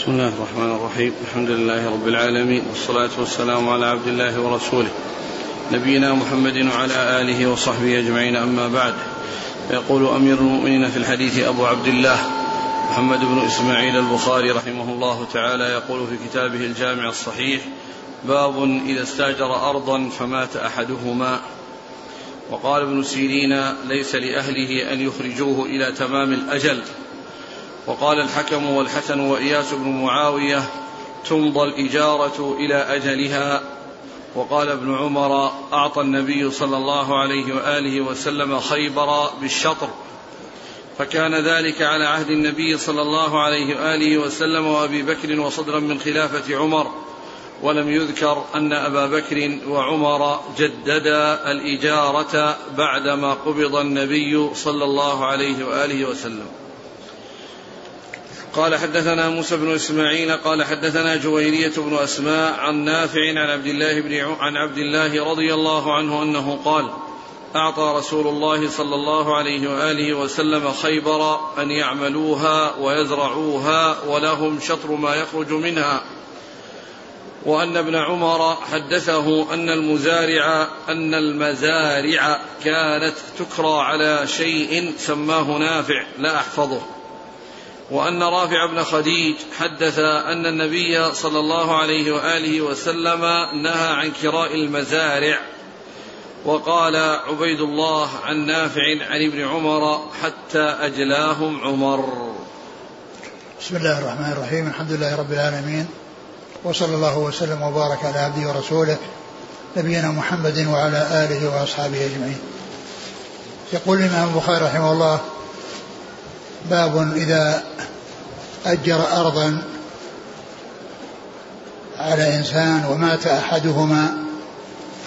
بسم الله الرحمن الرحيم. الحمد لله رب العالمين والصلاة والسلام على عبد الله ورسوله. نبينا محمد وعلى آله وصحبه أجمعين أما بعد. يقول أمير المؤمنين في الحديث أبو عبد الله محمد بن إسماعيل البخاري رحمه الله تعالى يقول في كتابه الجامع الصحيح باب إذا استاجر أرضا فمات أحدهما. وقال ابن سيرين ليس لأهله أن يخرجوه إلى تمام الأجل. وقال الحكم والحسن وإياس بن معاوية تمضى الإجارة إلى أجلها. وقال ابن عمر أعطى النبي صلى الله عليه وآله وسلم خيبر بالشطر. فكان ذلك على عهد النبي صلى الله عليه وآله وسلم وأبي بكر وصدرا من خلافة عمر. ولم يذكر أن أبا بكر وعمر جددا الإجارة بعدما قبض النبي صلى الله عليه وآله وسلم. قال حدثنا موسى بن إسماعيل قال حدثنا جويرية بن أسماء عن نافع عن عبد الله بن عن عبد الله رضي الله عنه أنه قال أعطى رسول الله صلى الله عليه وآله وسلم خيبر أن يعملوها ويزرعوها ولهم شطر ما يخرج منها. وأن ابن عمر حدثه أن المزارع أن المزارع كانت تكرى على شيء سماه نافع لا أحفظه. وأن رافع بن خديج حدث أن النبي صلى الله عليه وآله وسلم نهى عن كراء المزارع. وقال عبيد الله عن نافع عن ابن عمر حتى أجلاهم عمر. بسم الله الرحمن الرحيم. الحمد لله رب العالمين. وصلى الله وسلم وبارك على عبده ورسوله نبينا محمد وعلى آله وأصحابه أجمعين. يقول الإمام البخاري رحمه الله باب إذا أجر أرضا على إنسان ومات أحدهما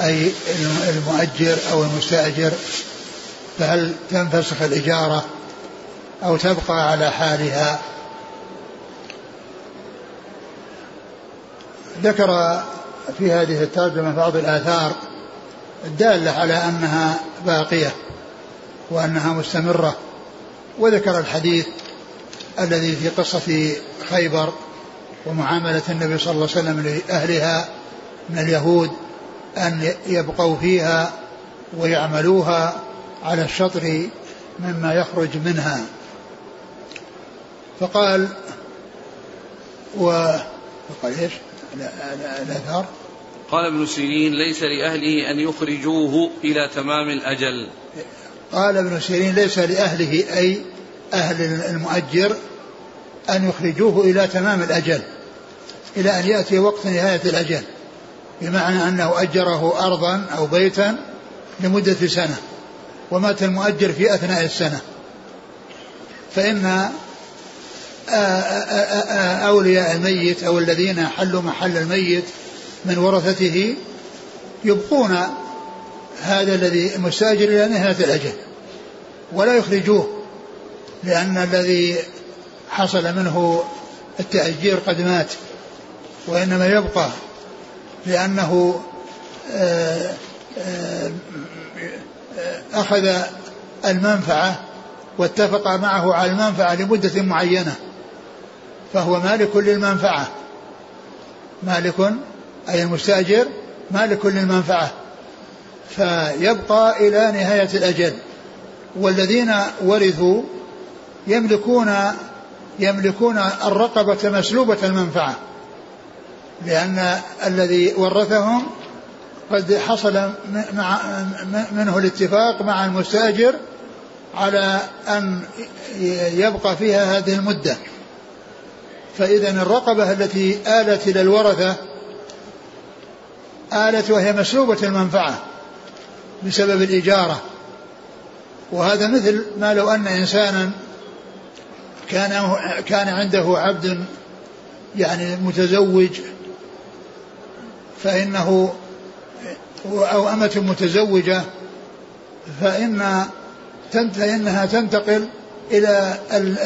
أي المؤجر أو المستأجر فهل تنفسخ الإجارة أو تبقى على حالها؟ ذكر في هذه الترجمة بعض الآثار الدالة على أنها باقية وأنها مستمرة. وذكر الحديث الذي في قصة خيبر ومعاملة النبي صلى الله عليه وسلم لأهلها من اليهود أن يبقوا فيها ويعملوها على الشطر مما يخرج منها. فقال و قال إيش؟ الاثار قال ابن سيرين ليس لأهله أن يخرجوه إلى تمام الأجل. قال ابن سيرين ليس لأهله أي أهل المؤجر أن يخرجوه إلى تمام الأجل إلى أن يأتي وقت نهاية الأجل بمعنى أنه أجره أرضا أو بيتا لمدة سنة ومات المؤجر في أثناء السنة. فإن أولياء الميت أو الذين حلوا محل الميت من ورثته يبقون هذا الذي المستاجر إلى نهاية الأجل ولا يخرجوه لأن الذي حصل منه التأجير قد مات وإنما يبقى لأنه آه، آه، أخذ المنفعة واتفق معه على المنفعة لمدة معينة فهو مالك للمنفعة. مالك أي المستأجر مالك للمنفعة. فيبقى إلى نهاية الأجل. والذين ورثوا يملكون يملكون الرقبة مسلوبة المنفعة لأن الذي ورثهم قد حصل مع منه الاتفاق مع المستأجر على أن يبقى فيها هذه المدة. فإذا الرقبة التي آلت إلى الورثة آلت وهي مسلوبة المنفعة. بسبب الإجارة. وهذا مثل ما لو أن إنسانا كان كان عنده عبد يعني متزوج فإنه أو أمة متزوجة فإن فإنها تنتقل إلى ال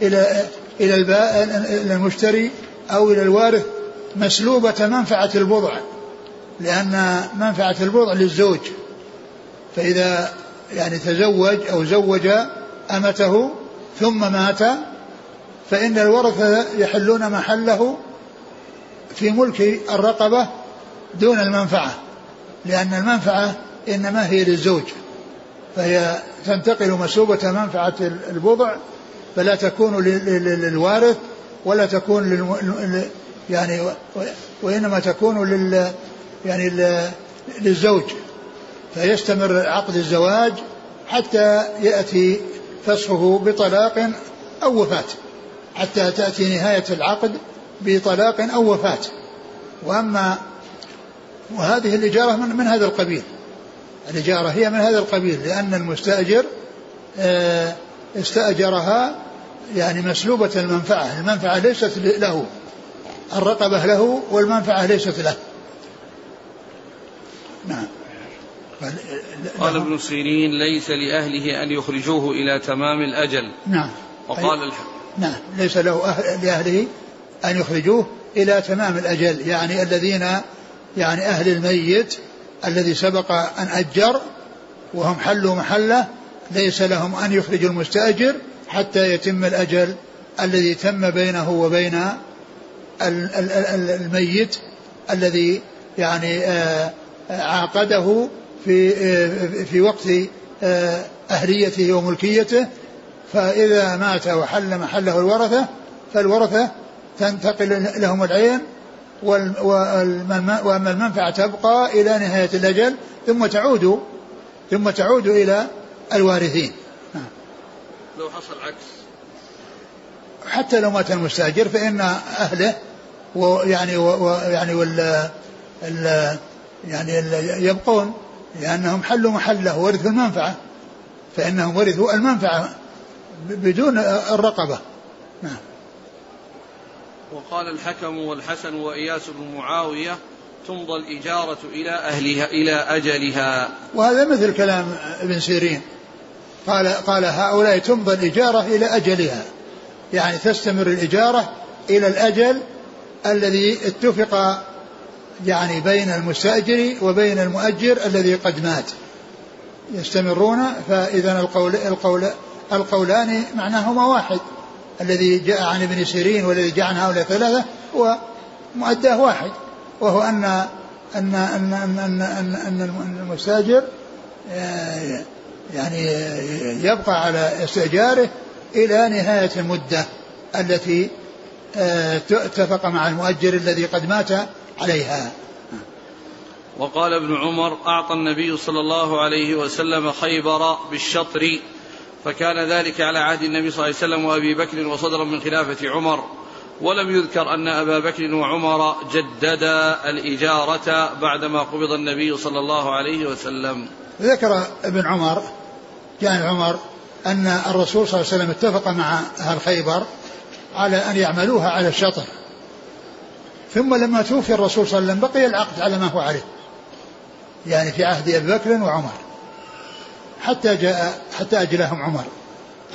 إلى إلى المشتري أو إلى الوارث مسلوبة منفعة البضع لأن منفعة البضع للزوج فإذا يعني تزوج أو زوج أمته ثم مات فإن الورثة يحلون محله في ملك الرقبة دون المنفعة لأن المنفعة إنما هي للزوج فهي تنتقل مسوبة منفعة البضع فلا تكون للوارث ولا تكون للم... يعني وإنما تكون لل يعني للزوج فيستمر عقد الزواج حتى يأتي فسخه بطلاق أو وفاة حتى تأتي نهاية العقد بطلاق أو وفاة. وأما وهذه الإجارة من, من هذا القبيل. الإجارة هي من هذا القبيل لأن المستأجر آه، استأجرها يعني مسلوبة المنفعة المنفعة ليست له الرقبة له والمنفعة ليست له. نعم. قال ابن سيرين ليس لأهله أن يخرجوه إلى تمام الأجل. نعم. وقال الح... نعم. ليس له أهل لأهله أن يخرجوه إلى تمام الأجل. يعني الذين يعني أهل الميت الذي سبق أن أجر وهم حلوا محله ليس لهم أن يخرجوا المستأجر حتى يتم الأجل الذي تم بينه وبين الميت الذي يعني آه، عاقده في في وقت أهليته وملكيته فإذا مات وحل محله الورثة فالورثة تنتقل لهم العين وأما المنفعة تبقى إلى نهاية الأجل ثم تعود ثم تعود إلى الوارثين. لو حصل عكس حتى لو مات المستأجر فإن أهله ويعني ويعني وال يعني يبقون لأنهم حلوا محله ورثوا المنفعة فإنهم ورثوا المنفعة بدون الرقبة. نعم. وقال الحكم والحسن وإياس بن معاوية تمضى الإجارة إلى أهلها إلى أجلها. وهذا مثل كلام ابن سيرين. قال قال هؤلاء تمضى الإجارة إلى أجلها. يعني تستمر الإجارة إلى الأجل الذي اتفق يعني بين المستأجر وبين المؤجر الذي قد مات. يستمرون فإذا القول القول القولان معناهما واحد. الذي جاء عن ابن سيرين والذي جاء عن هؤلاء الثلاثة هو مؤداه واحد وهو أن أن أن أن أن, أن, أن المستأجر آه، يعني يبقى على استئجاره إلى نهاية المدة التي آه، اتفق مع المؤجر الذي قد مات عليها. وقال ابن عمر أعطى النبي صلى الله عليه وسلم خيبر بالشطر فكان ذلك على عهد النبي صلى الله عليه وسلم وأبي بكر وصدرا من خلافة عمر. ولم يذكر أن أبا بكر وعمر جددا الإجارة بعدما قبض النبي صلى الله عليه وسلم. ذكر ابن عمر كان عمر أن الرسول صلى الله عليه وسلم اتفق مع أهل خيبر على أن يعملوها على الشطر. ثم لما توفي الرسول صلى الله عليه وسلم بقي العقد على ما هو عليه. يعني في عهد أبي بكر وعمر. حتى جاء حتى أجلاهم عمر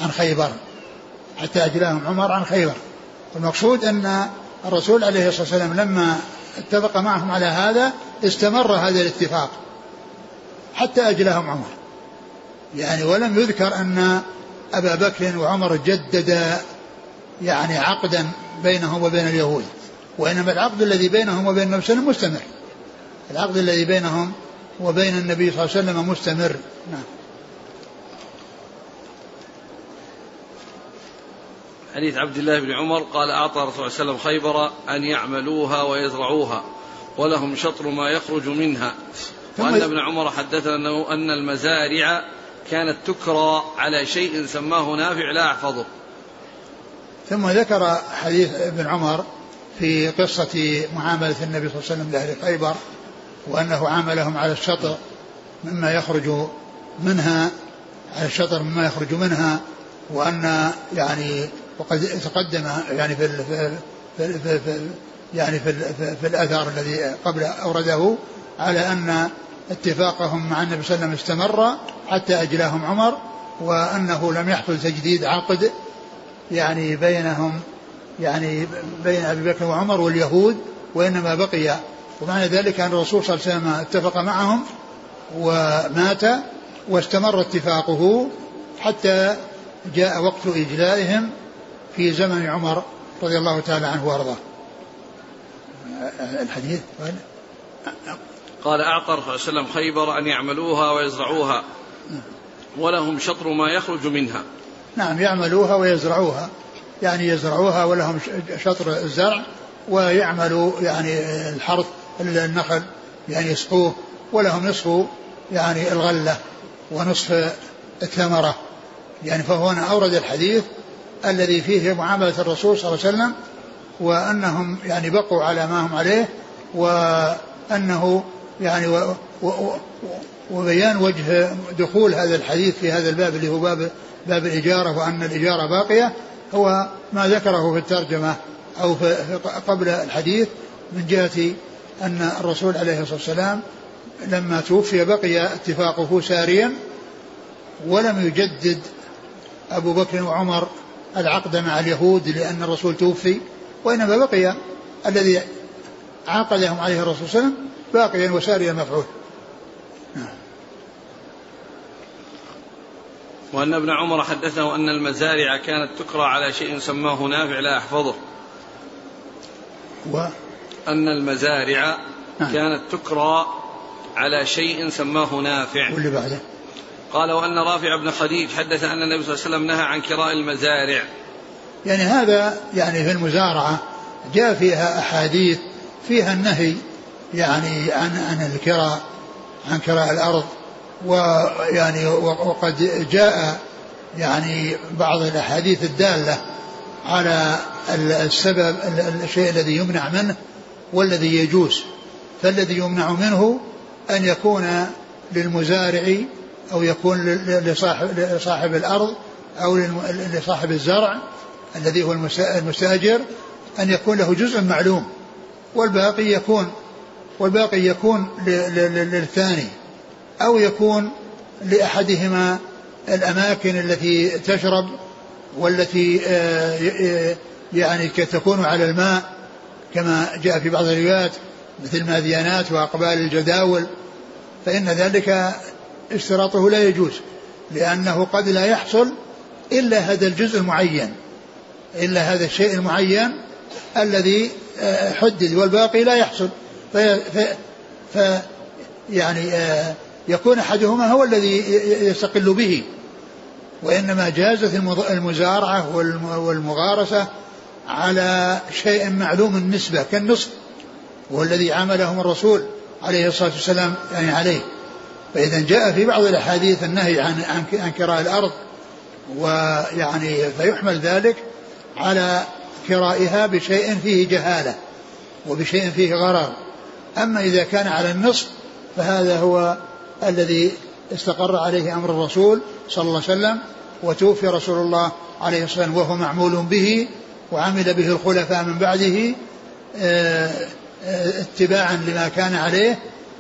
عن خيبر. حتى أجلاهم عمر عن خيبر. والمقصود أن الرسول عليه الصلاة والسلام لما اتفق معهم على هذا استمر هذا الاتفاق. حتى أجلاهم عمر. يعني ولم يذكر أن أبا بكر وعمر جددا يعني عقدا بينهم وبين اليهود. وإنما العقد الذي بينهم وبين النبي صلى الله عليه وسلم مستمر. العقد الذي بينهم وبين النبي صلى الله عليه وسلم مستمر. نعم. حديث عبد الله بن عمر قال أعطى الرسول صلى الله عليه وسلم خيبر أن يعملوها ويزرعوها ولهم شطر ما يخرج منها. وأن ابن عمر حدثنا أنه أن المزارع كانت تكرى على شيء سماه نافع لا أحفظه ثم ذكر حديث ابن عمر في قصة معاملة النبي صلى الله عليه وسلم لأهل خيبر وأنه عاملهم على الشطر مما يخرج منها على الشطر مما يخرج منها وأن يعني وقد تقدم يعني في في في في يعني في, في, في الأثر الذي قبل أورده على أن اتفاقهم مع النبي صلى الله عليه وسلم استمر حتى أجلاهم عمر وأنه لم يحصل تجديد عقد يعني بينهم يعني بين أبي بكر وعمر واليهود وإنما بقي ومعنى ذلك أن الرسول صلى الله عليه وسلم اتفق معهم ومات واستمر اتفاقه حتى جاء وقت إجلائهم في زمن عمر رضي الله تعالى عنه وأرضاه. الحديث قال؟ قال أعطى الرسول صلى الله عليه وسلم خيبر أن يعملوها ويزرعوها. ولهم شطر ما يخرج منها. نعم يعملوها ويزرعوها. يعني يزرعوها ولهم شطر الزرع ويعملوا يعني الحرث النخل يعني يسقوه ولهم نصف يعني الغلة ونصف الثمرة يعني فهو هنا أورد الحديث الذي فيه معاملة الرسول صلى الله عليه وسلم وأنهم يعني بقوا على ما هم عليه وأنه يعني و و وبيان وجه دخول هذا الحديث في هذا الباب اللي هو باب باب الإجارة وأن الإجارة باقية. هو ما ذكره في الترجمة أو في قبل الحديث من جهة أن الرسول عليه الصلاة والسلام لما توفي بقي اتفاقه ساريا ولم يجدد أبو بكر وعمر العقد مع اليهود لأن الرسول توفي وإنما بقي الذي عاقدهم عليه الرسول صلى الله عليه وسلم باقيا وساريا مفعول. وأن ابن عمر حدثه أن المزارع كانت تكرى على شيء سماه نافع لا أحفظه و أن المزارع نعم. كانت تكرى على شيء سماه نافع. واللي بعده؟ قال وأن رافع بن خديج حدث أن النبي صلى الله عليه وسلم نهى عن كراء المزارع. يعني هذا يعني في المزارعة جاء فيها أحاديث فيها النهي يعني عن عن الكراء عن كراء الأرض. ويعني وقد جاء يعني بعض الأحاديث الدالة على السبب الشيء الذي يمنع منه والذي يجوز. فالذي يمنع منه أن يكون للمزارع أو يكون لصاحب, لصاحب الأرض أو لصاحب الزرع الذي هو المستاجر أن يكون له جزء معلوم والباقي يكون والباقي يكون للثاني. أو يكون لأحدهما الأماكن التي تشرب والتي آه، يعني تكون على الماء كما جاء في بعض الروايات مثل ماديانات وأقبال الجداول فإن ذلك اشتراطه لا يجوز لأنه قد لا يحصل إلا هذا الجزء المعين إلا هذا الشيء المعين الذي آه، حدد والباقي لا يحصل في, في, في يعني آه، يكون أحدهما هو الذي يستقل به وإنما جازت المزارعة والمغارسة على شيء معلوم النسبة كالنصف والذي عملهم الرسول عليه الصلاة والسلام يعني عليه. فإذا جاء في بعض الأحاديث النهي عن عن كراء الأرض ويعني فيحمل ذلك على كرائها بشيء فيه جهالة وبشيء فيه غرر. أما إذا كان على النصف فهذا هو الذي استقر عليه أمر الرسول صلى الله عليه وسلم وتوفي رسول الله عليه الصلاة والسلام وهو معمول به وعمل به الخلفاء من بعده آه، آه، اتباعا لما كان عليه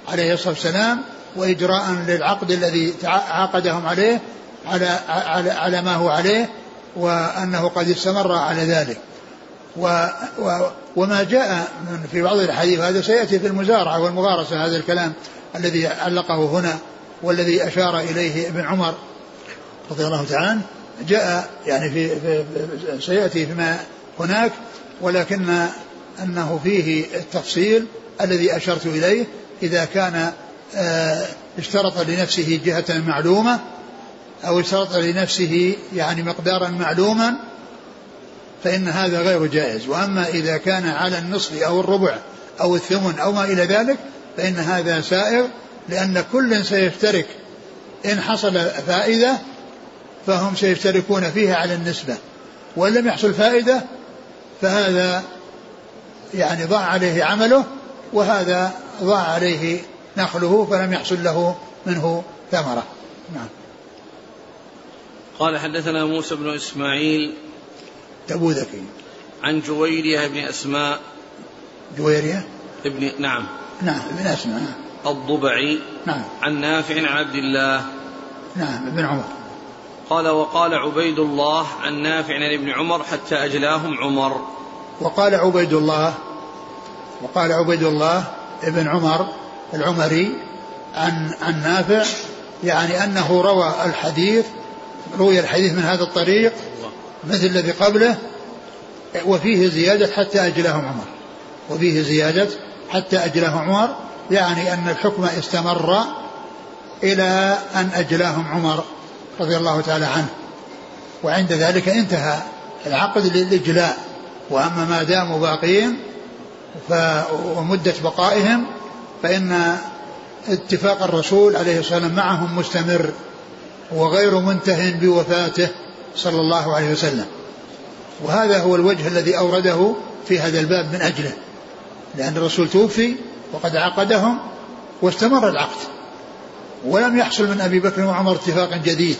عليه الصلاة والسلام وإجراء للعقد الذي عاقدهم عليه على, على, على ما هو عليه وأنه قد استمر على ذلك. و و وما جاء من في بعض الأحاديث هذا سيأتي في المزارعة والمغارسة هذا الكلام. الذي علقه هنا والذي أشار إليه ابن عمر رضي الله تعالى عنه جاء يعني في, في سيأتي فيما هناك ولكن أنه فيه التفصيل الذي أشرت إليه إذا كان آه، اشترط لنفسه جهة معلومة أو اشترط لنفسه يعني مقدارا معلوما فإن هذا غير جائز. وأما إذا كان على النصف أو الربع أو الثمن أو ما إلى ذلك فإن هذا سائر لأن كل سيشترك إن حصل فائدة فهم سيشتركون فيها على النسبة. وإن لم يحصل فائدة فهذا يعني ضاع عليه عمله وهذا ضاع عليه نخله فلم يحصل له منه ثمرة. نعم. قال حدثنا موسى بن إسماعيل تبوذكي عن جويرية بن أسماء جويرية؟ ابن نعم. نعم ابن أسماء. الضبعي نعم. عن نافع عن عبد الله. نعم ابن عمر. قال وقال عبيد الله عن نافع عن ابن عمر حتى أجلاهم عمر. وقال عبيد الله وقال عبيد الله ابن عمر العمري عن عن نافع يعني أنه روى الحديث روي الحديث من هذا الطريق مثل الذي قبله وفيه زيادة حتى أجلهم عمر. وفيه زيادة حتى أجلهم عمر يعني أن الحكم استمر إلى أن أجلاهم عمر رضي الله تعالى عنه. وعند ذلك انتهى العقد للإجلاء. وأما ما داموا باقين ومدة بقائهم فإن اتفاق الرسول عليه الصلاة والسلام معهم مستمر وغير منته بوفاته صلى الله عليه وسلم. وهذا هو الوجه الذي أورده في هذا الباب من أجله. لأن الرسول توفي وقد عقدهم واستمر العقد ولم يحصل من أبي بكر وعمر اتفاق جديد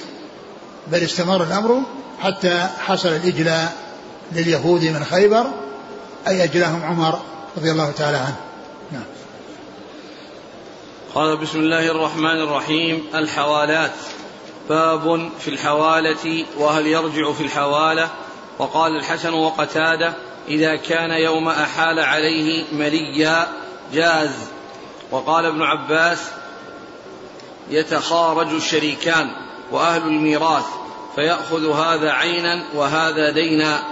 بل استمر الأمر حتى حصل الإجلاء لليهود من خيبر أي أجلاهم عمر رضي الله تعالى عنه. نعم. قال بسم الله الرحمن الرحيم الحوالات. باب في الحوالة وهل يرجع في الحوالة؟ وقال الحسن وقتادة إذا كان يوم أحال عليه مليا جاز. وقال ابن عباس يتخارج الشريكان وأهل الميراث فيأخذ هذا عينا وهذا دينا.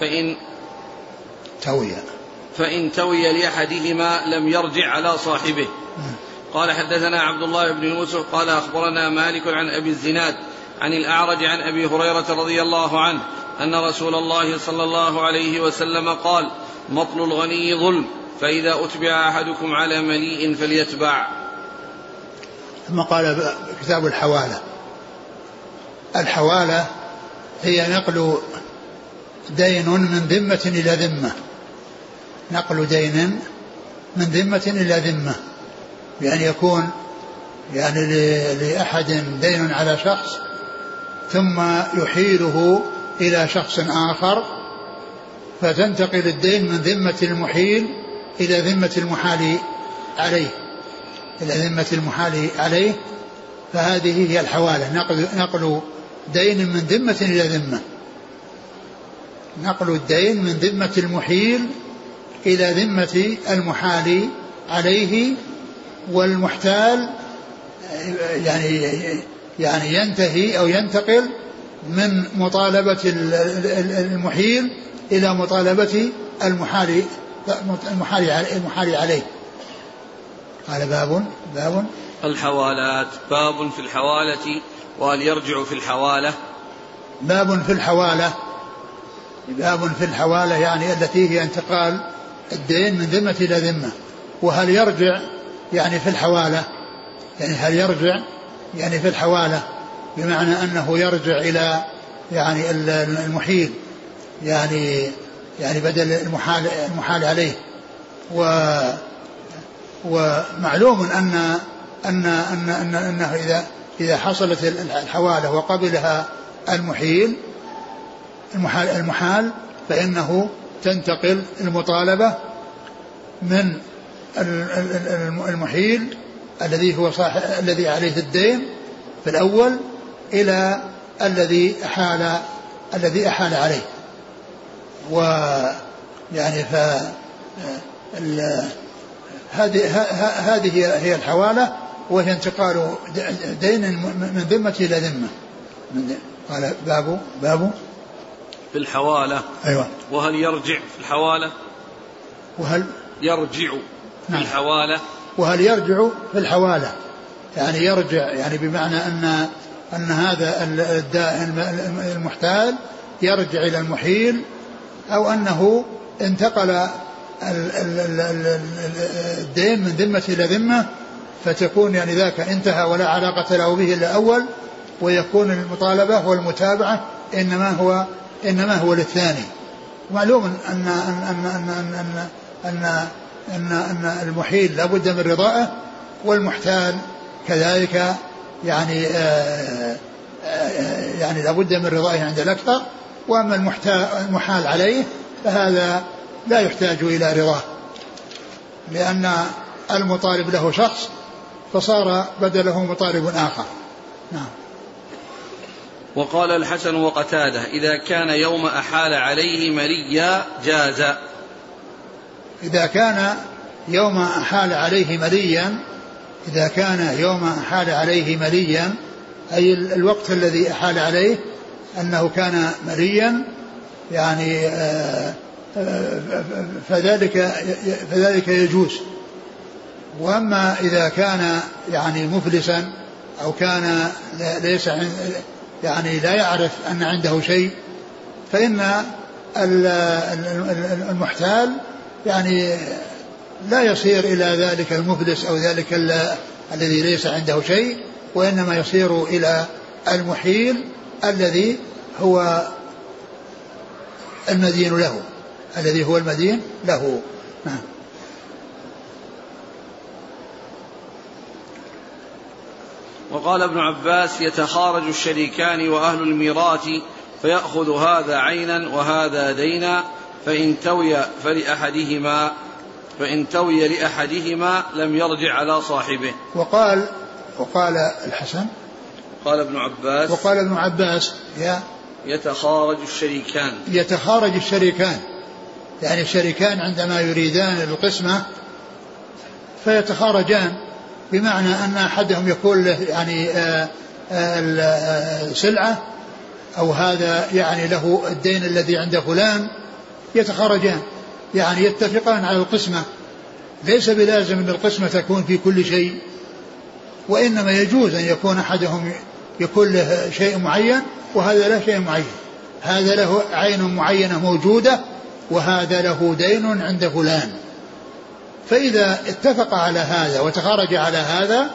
فإن توي فإن توي لأحدهما لم يرجع على صاحبه. قال حدثنا عبد الله بن يوسف قال أخبرنا مالك عن أبي الزناد عن الأعرج عن أبي هريرة رضي الله عنه أن رسول الله صلى الله عليه وسلم قال مطل الغني ظلم فإذا أتبع أحدكم على مليء فليتبع. ثم قال كتاب الحوالة. الحوالة هي نقل دين من ذمة إلى ذمة. نقل دين من ذمة إلى ذمة. بأن يكون يعني لأحد دين على شخص ثم يحيله إلى شخص آخر فتنتقل الدين من ذمة المحيل إلى ذمة المحال عليه. إلى ذمة المحال عليه. فهذه هي الحوالة. نقل, نقل دين من ذمة إلى ذمة. نقل الدين من ذمة المحيل إلى ذمة المحال عليه والمحتال يعني يعني ينتهي أو ينتقل من مطالبة المحيل إلى مطالبة المحال المحال عليه. قال باب باب. الحوالات. باب في الحوالة وهل يرجع في الحوالة؟ باب في الحوالة. باب في الحوالة يعني التي هي انتقال الدين من ذمة إلى ذمة. وهل يرجع يعني في الحوالة؟ يعني هل يرجع يعني في الحوالة؟ بمعنى أنه يرجع إلى يعني المحيل يعني يعني بدل المحال المحال عليه. و ومعلوم أن أن أن أن أنه إذا إذا حصلت الحوالة وقبلها المحيل المحال المحال فإنه تنتقل المطالبة من المحيل الذي هو صاحب الذي عليه الدين في الأول إلى الذي أحال الذي أحال عليه. و يعني ف هذه هذه هي الحوالة وهي انتقال دين من ذمة إلى ذمة. قال باب باب في الحوالة. أيوة. وهل يرجع في الحوالة؟ وهل؟ يرجع في نعم. الحوالة. وهل يرجع في الحوالة؟ يعني يرجع يعني بمعنى أن أن هذا الدائن المحتال يرجع إلى المحيل أو أنه انتقل الدين من ذمة إلى ذمة فتكون يعني ذاك انتهى ولا علاقة له به إلا الأول ويكون المطالبة والمتابعة إنما هو إنما هو للثاني. معلوم أن أن أن أن أن أن, أن, أن المحيل لابد من رضائه والمحتال كذلك يعني آآ آآ يعني لابد من رضائه عند الأكثر وأما المحال عليه فهذا لا يحتاج إلى رضاه لأن المطالب له شخص فصار بدله مطالب آخر. نعم. وقال الحسن وقتاده إذا كان يوم أحال عليه مريا جاز. إذا كان يوم أحال عليه مليا إذا كان يوم أحال عليه مليا أي الوقت الذي أحال عليه أنه كان مليا يعني آه، آه، فذلك فذلك يجوز. وأما إذا كان يعني مفلسا أو كان ليس يعني لا يعرف أن عنده شيء فإن المحتال يعني لا يصير إلى ذلك المفلس أو ذلك الذي ليس عنده شيء وإنما يصير إلى المحيل الذي هو المدين له الذي هو المدين له. نعم. وقال ابن عباس يتخارج الشريكان وأهل الميراث فيأخذ هذا عينا وهذا دينا فإن توي فلأحدهما فإن توي لأحدهما لم يرجع على صاحبه. وقال وقال الحسن قال ابن عباس وقال ابن عباس يا يتخارج الشريكان. يتخارج الشريكان. يعني الشريكان عندما يريدان القسمة فيتخارجان بمعنى أن أحدهم يكون له يعني آه، آه، السلعة أو هذا يعني له الدين الذي عند فلان يتخارجان. يعني يتفقان على القسمة. ليس بلازم أن القسمة تكون في كل شيء وإنما يجوز أن يكون أحدهم يكون له شيء معين وهذا له شيء معين. هذا له عين معينة موجودة وهذا له دين عند فلان. فإذا اتفق على هذا وتخارج على هذا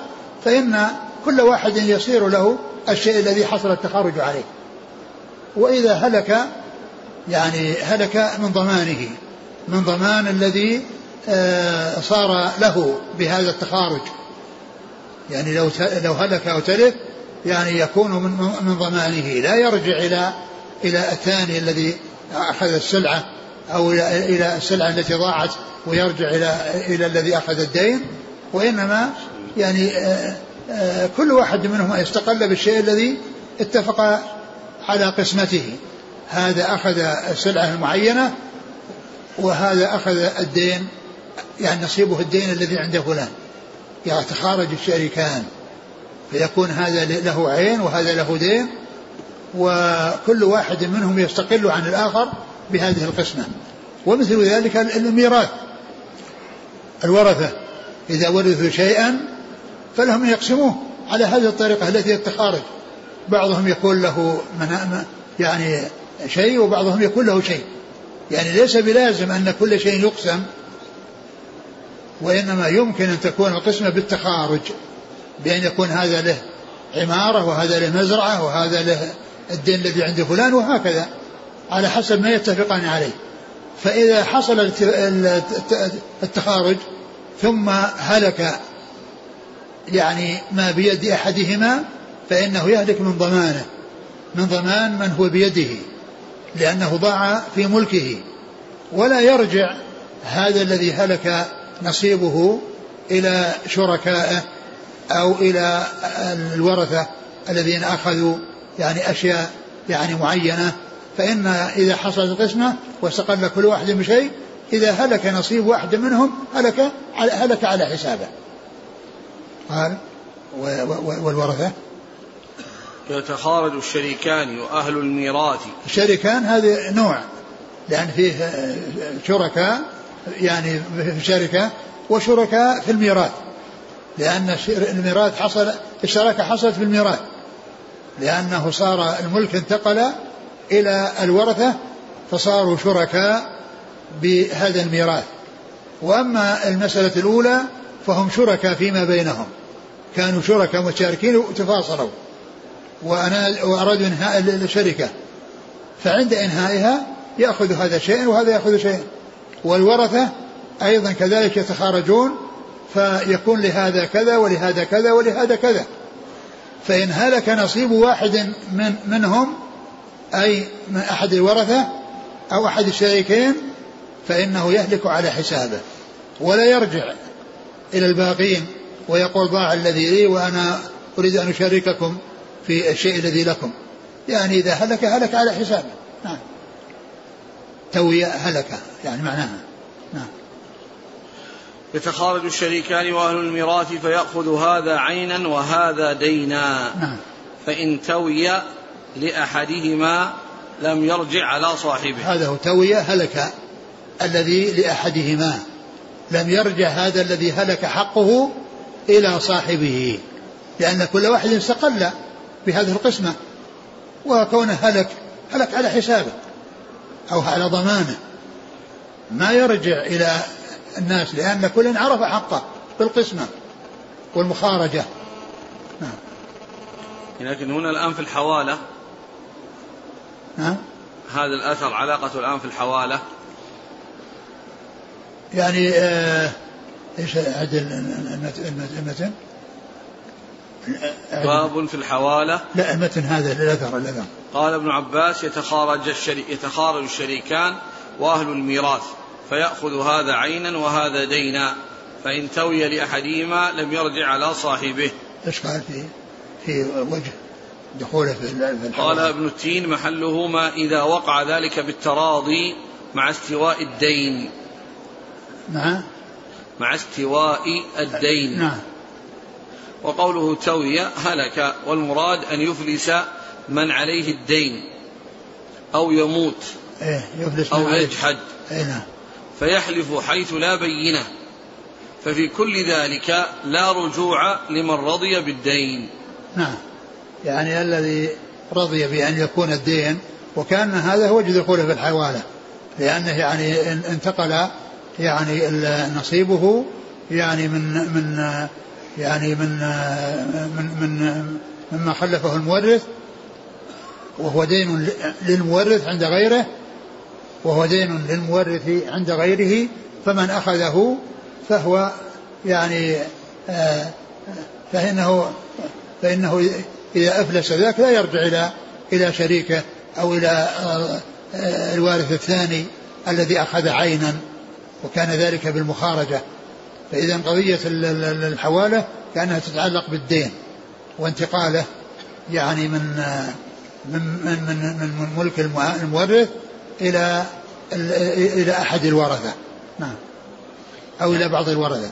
فإن كل واحد يصير له الشيء الذي حصل التخارج عليه. وإذا هلك يعني هلك من ضمانه. من ضمان الذي آه، صار له بهذا التخارج. يعني لو لو هلك أو تلف يعني يكون من من ضمانه. لا يرجع إلى إلى الثاني الذي أخذ السلعة أو إلى السلعة التي ضاعت ويرجع إلى إلى الذي أخذ الدين. وإنما يعني آه، آه، كل واحد منهما يستقل بالشيء الذي اتفق على قسمته. هذا أخذ السلعة المعينة وهذا أخذ الدين يعني نصيبه الدين الذي عند فلان. يتخارج الشريكان. فيكون هذا له عين وهذا له دين وكل واحد منهم يستقل عن الآخر بهذه القسمة. ومثل ذلك الميراث الورثة. إذا ورثوا شيئا فلهم يقسموه على هذه الطريقة التي يتخارج بعضهم يكون له يعني شيء وبعضهم يكون له شيء. يعني ليس بلازم أن كل شيء يقسم وإنما يمكن أن تكون القسمة بالتخارج بأن يكون هذا له عمارة وهذا له مزرعة وهذا له الدين الذي عند فلان وهكذا على حسب ما يتفقان عليه. فإذا حصل التخارج ثم هلك يعني ما بيد أحدهما فإنه يهلك من ضمانه من ضمان من هو بيده. لأنه ضاع في ملكه. ولا يرجع هذا الذي هلك نصيبه إلى شركائه أو إلى الورثة الذين أخذوا يعني أشياء يعني معينة. فإن إذا حصلت القسمة واستقل كل واحد بشيء إذا هلك نصيب واحد منهم هلك هلك على حسابه. قال والورثة؟ يتخارج الشريكان وأهل الميراث. الشريكان هذا نوع لأن فيه شركاء يعني في الشركة وشركاء في الميراث. لأن الميراث حصل الشراكة حصلت في الميراث. لأنه صار الملك انتقل إلى الورثة فصاروا شركاء بهذا الميراث. وأما المسألة الأولى فهم شركاء فيما بينهم. كانوا شركاء متشاركين وتفاصلوا. وأنا وأرادوا إنهاء الشركة. فعند إنهائها يأخذ هذا شيئا وهذا يأخذ شيئا. والورثة أيضا كذلك يتخارجون فيكون لهذا كذا ولهذا كذا ولهذا كذا. فإن هلك نصيب واحد من منهم أي من أحد الورثة أو أحد الشريكين فإنه يهلك على حسابه ولا يرجع إلى الباقين ويقول ضاع الذي لي وأنا أريد أن أشارككم. في الشيء الذي لكم. يعني إذا هلك هلك على حسابه. نعم. توي هلك يعني معناها. نعم. يتخارج الشريكان وأهل الميراث فيأخذ هذا عينا وهذا دينا. نعم. فإن توي لأحدهما لم يرجع على صاحبه. هذا هو توية هلك الذي لأحدهما. لم يرجع هذا الذي هلك حقه إلى صاحبه. لأن كل واحد استقل. بهذه القسمة وكونه هلك هلك على حسابه أو على ضمانه. ما يرجع إلى الناس لأن كل عرف حقه بالقسمة والمخارجة. نعم. لكن هنا الآن في الحوالة. نعم هذا الأثر علاقته الآن في الحوالة. يعني آه إيش عدل المتن؟ باب في الحوالة. لا المتن هذا الأثر الأثر قال ابن عباس يتخارج الشريك يتخارج الشريكان وأهل الميراث فيأخذ هذا عينا وهذا دينا فإن توي لأحدهما لم يرجع على صاحبه. إيش قال في في وجه دخوله في الحوالة؟ قال ابن التين محله ما إذا وقع ذلك بالتراضي مع استواء الدين. مع؟ مع استواء الدين. نعم. وقوله توي هلك والمراد أن يفلس من عليه الدين أو يموت إيه يفلس أو يجحد. إيه نعم. فيحلف حيث لا بينة. ففي كل ذلك لا رجوع لمن رضي بالدين. نعم. يعني الذي رضي بأن يكون الدين وكأن هذا هو دخوله في الحوالة. لأنه يعني انتقل يعني نصيبه يعني من من يعني من من من مما خلفه المورث وهو دين للمورث عند غيره وهو دين للمورث عند غيره فمن أخذه فهو يعني آه، فإنه فإنه إذا أفلس ذاك لا يرجع إلى إلى شريكه أو إلى آه، الوارث الثاني الذي أخذ عينا وكان ذلك بالمخارجة. فإذا قضية الحوالة كأنها تتعلق بالدين وانتقاله يعني من من من من, من ملك المورث إلى إلى أحد الورثة. نعم. أو إلى بعض الورثة.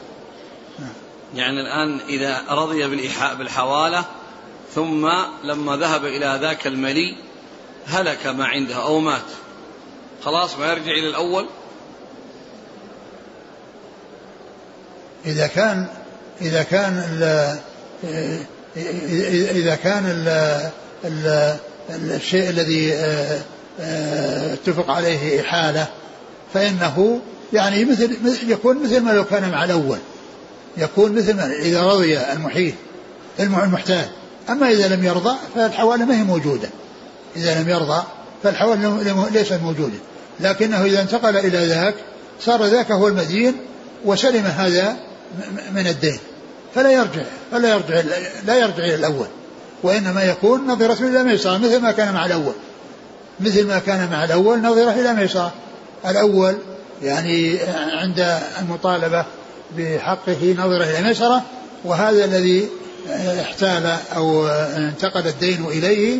نعم. يعني الآن إذا رضي بالحوالة ثم لما ذهب إلى ذاك الملي هلك ما عنده أو مات. خلاص ما يرجع إلى الأول؟ إذا كان إذا كان إذا كان ال الشيء الذي آه، آه، اتفق عليه إحالة فإنه يعني مثل يكون مثل ما لو كان مع الأول يكون مثل ما إذا رضي المحيل المحتال. أما إذا لم يرضى فالحوالة ما هي موجودة. إذا لم يرضى فالحوالة ليست موجودة. لكنه إذا انتقل إلى ذاك صار ذاك هو المدين وسلم هذا من الدين. فلا يرجع فلا يرجع لا يرجع إلى الأول. وإنما يكون نظرة إلى ميسرة مثل ما كان مع الأول. مثل ما كان مع الأول نظرة إلى ميسرة. الأول يعني عند المطالبة بحقه نظرة إلى ميسرة وهذا الذي احتال أو انتقل الدين إليه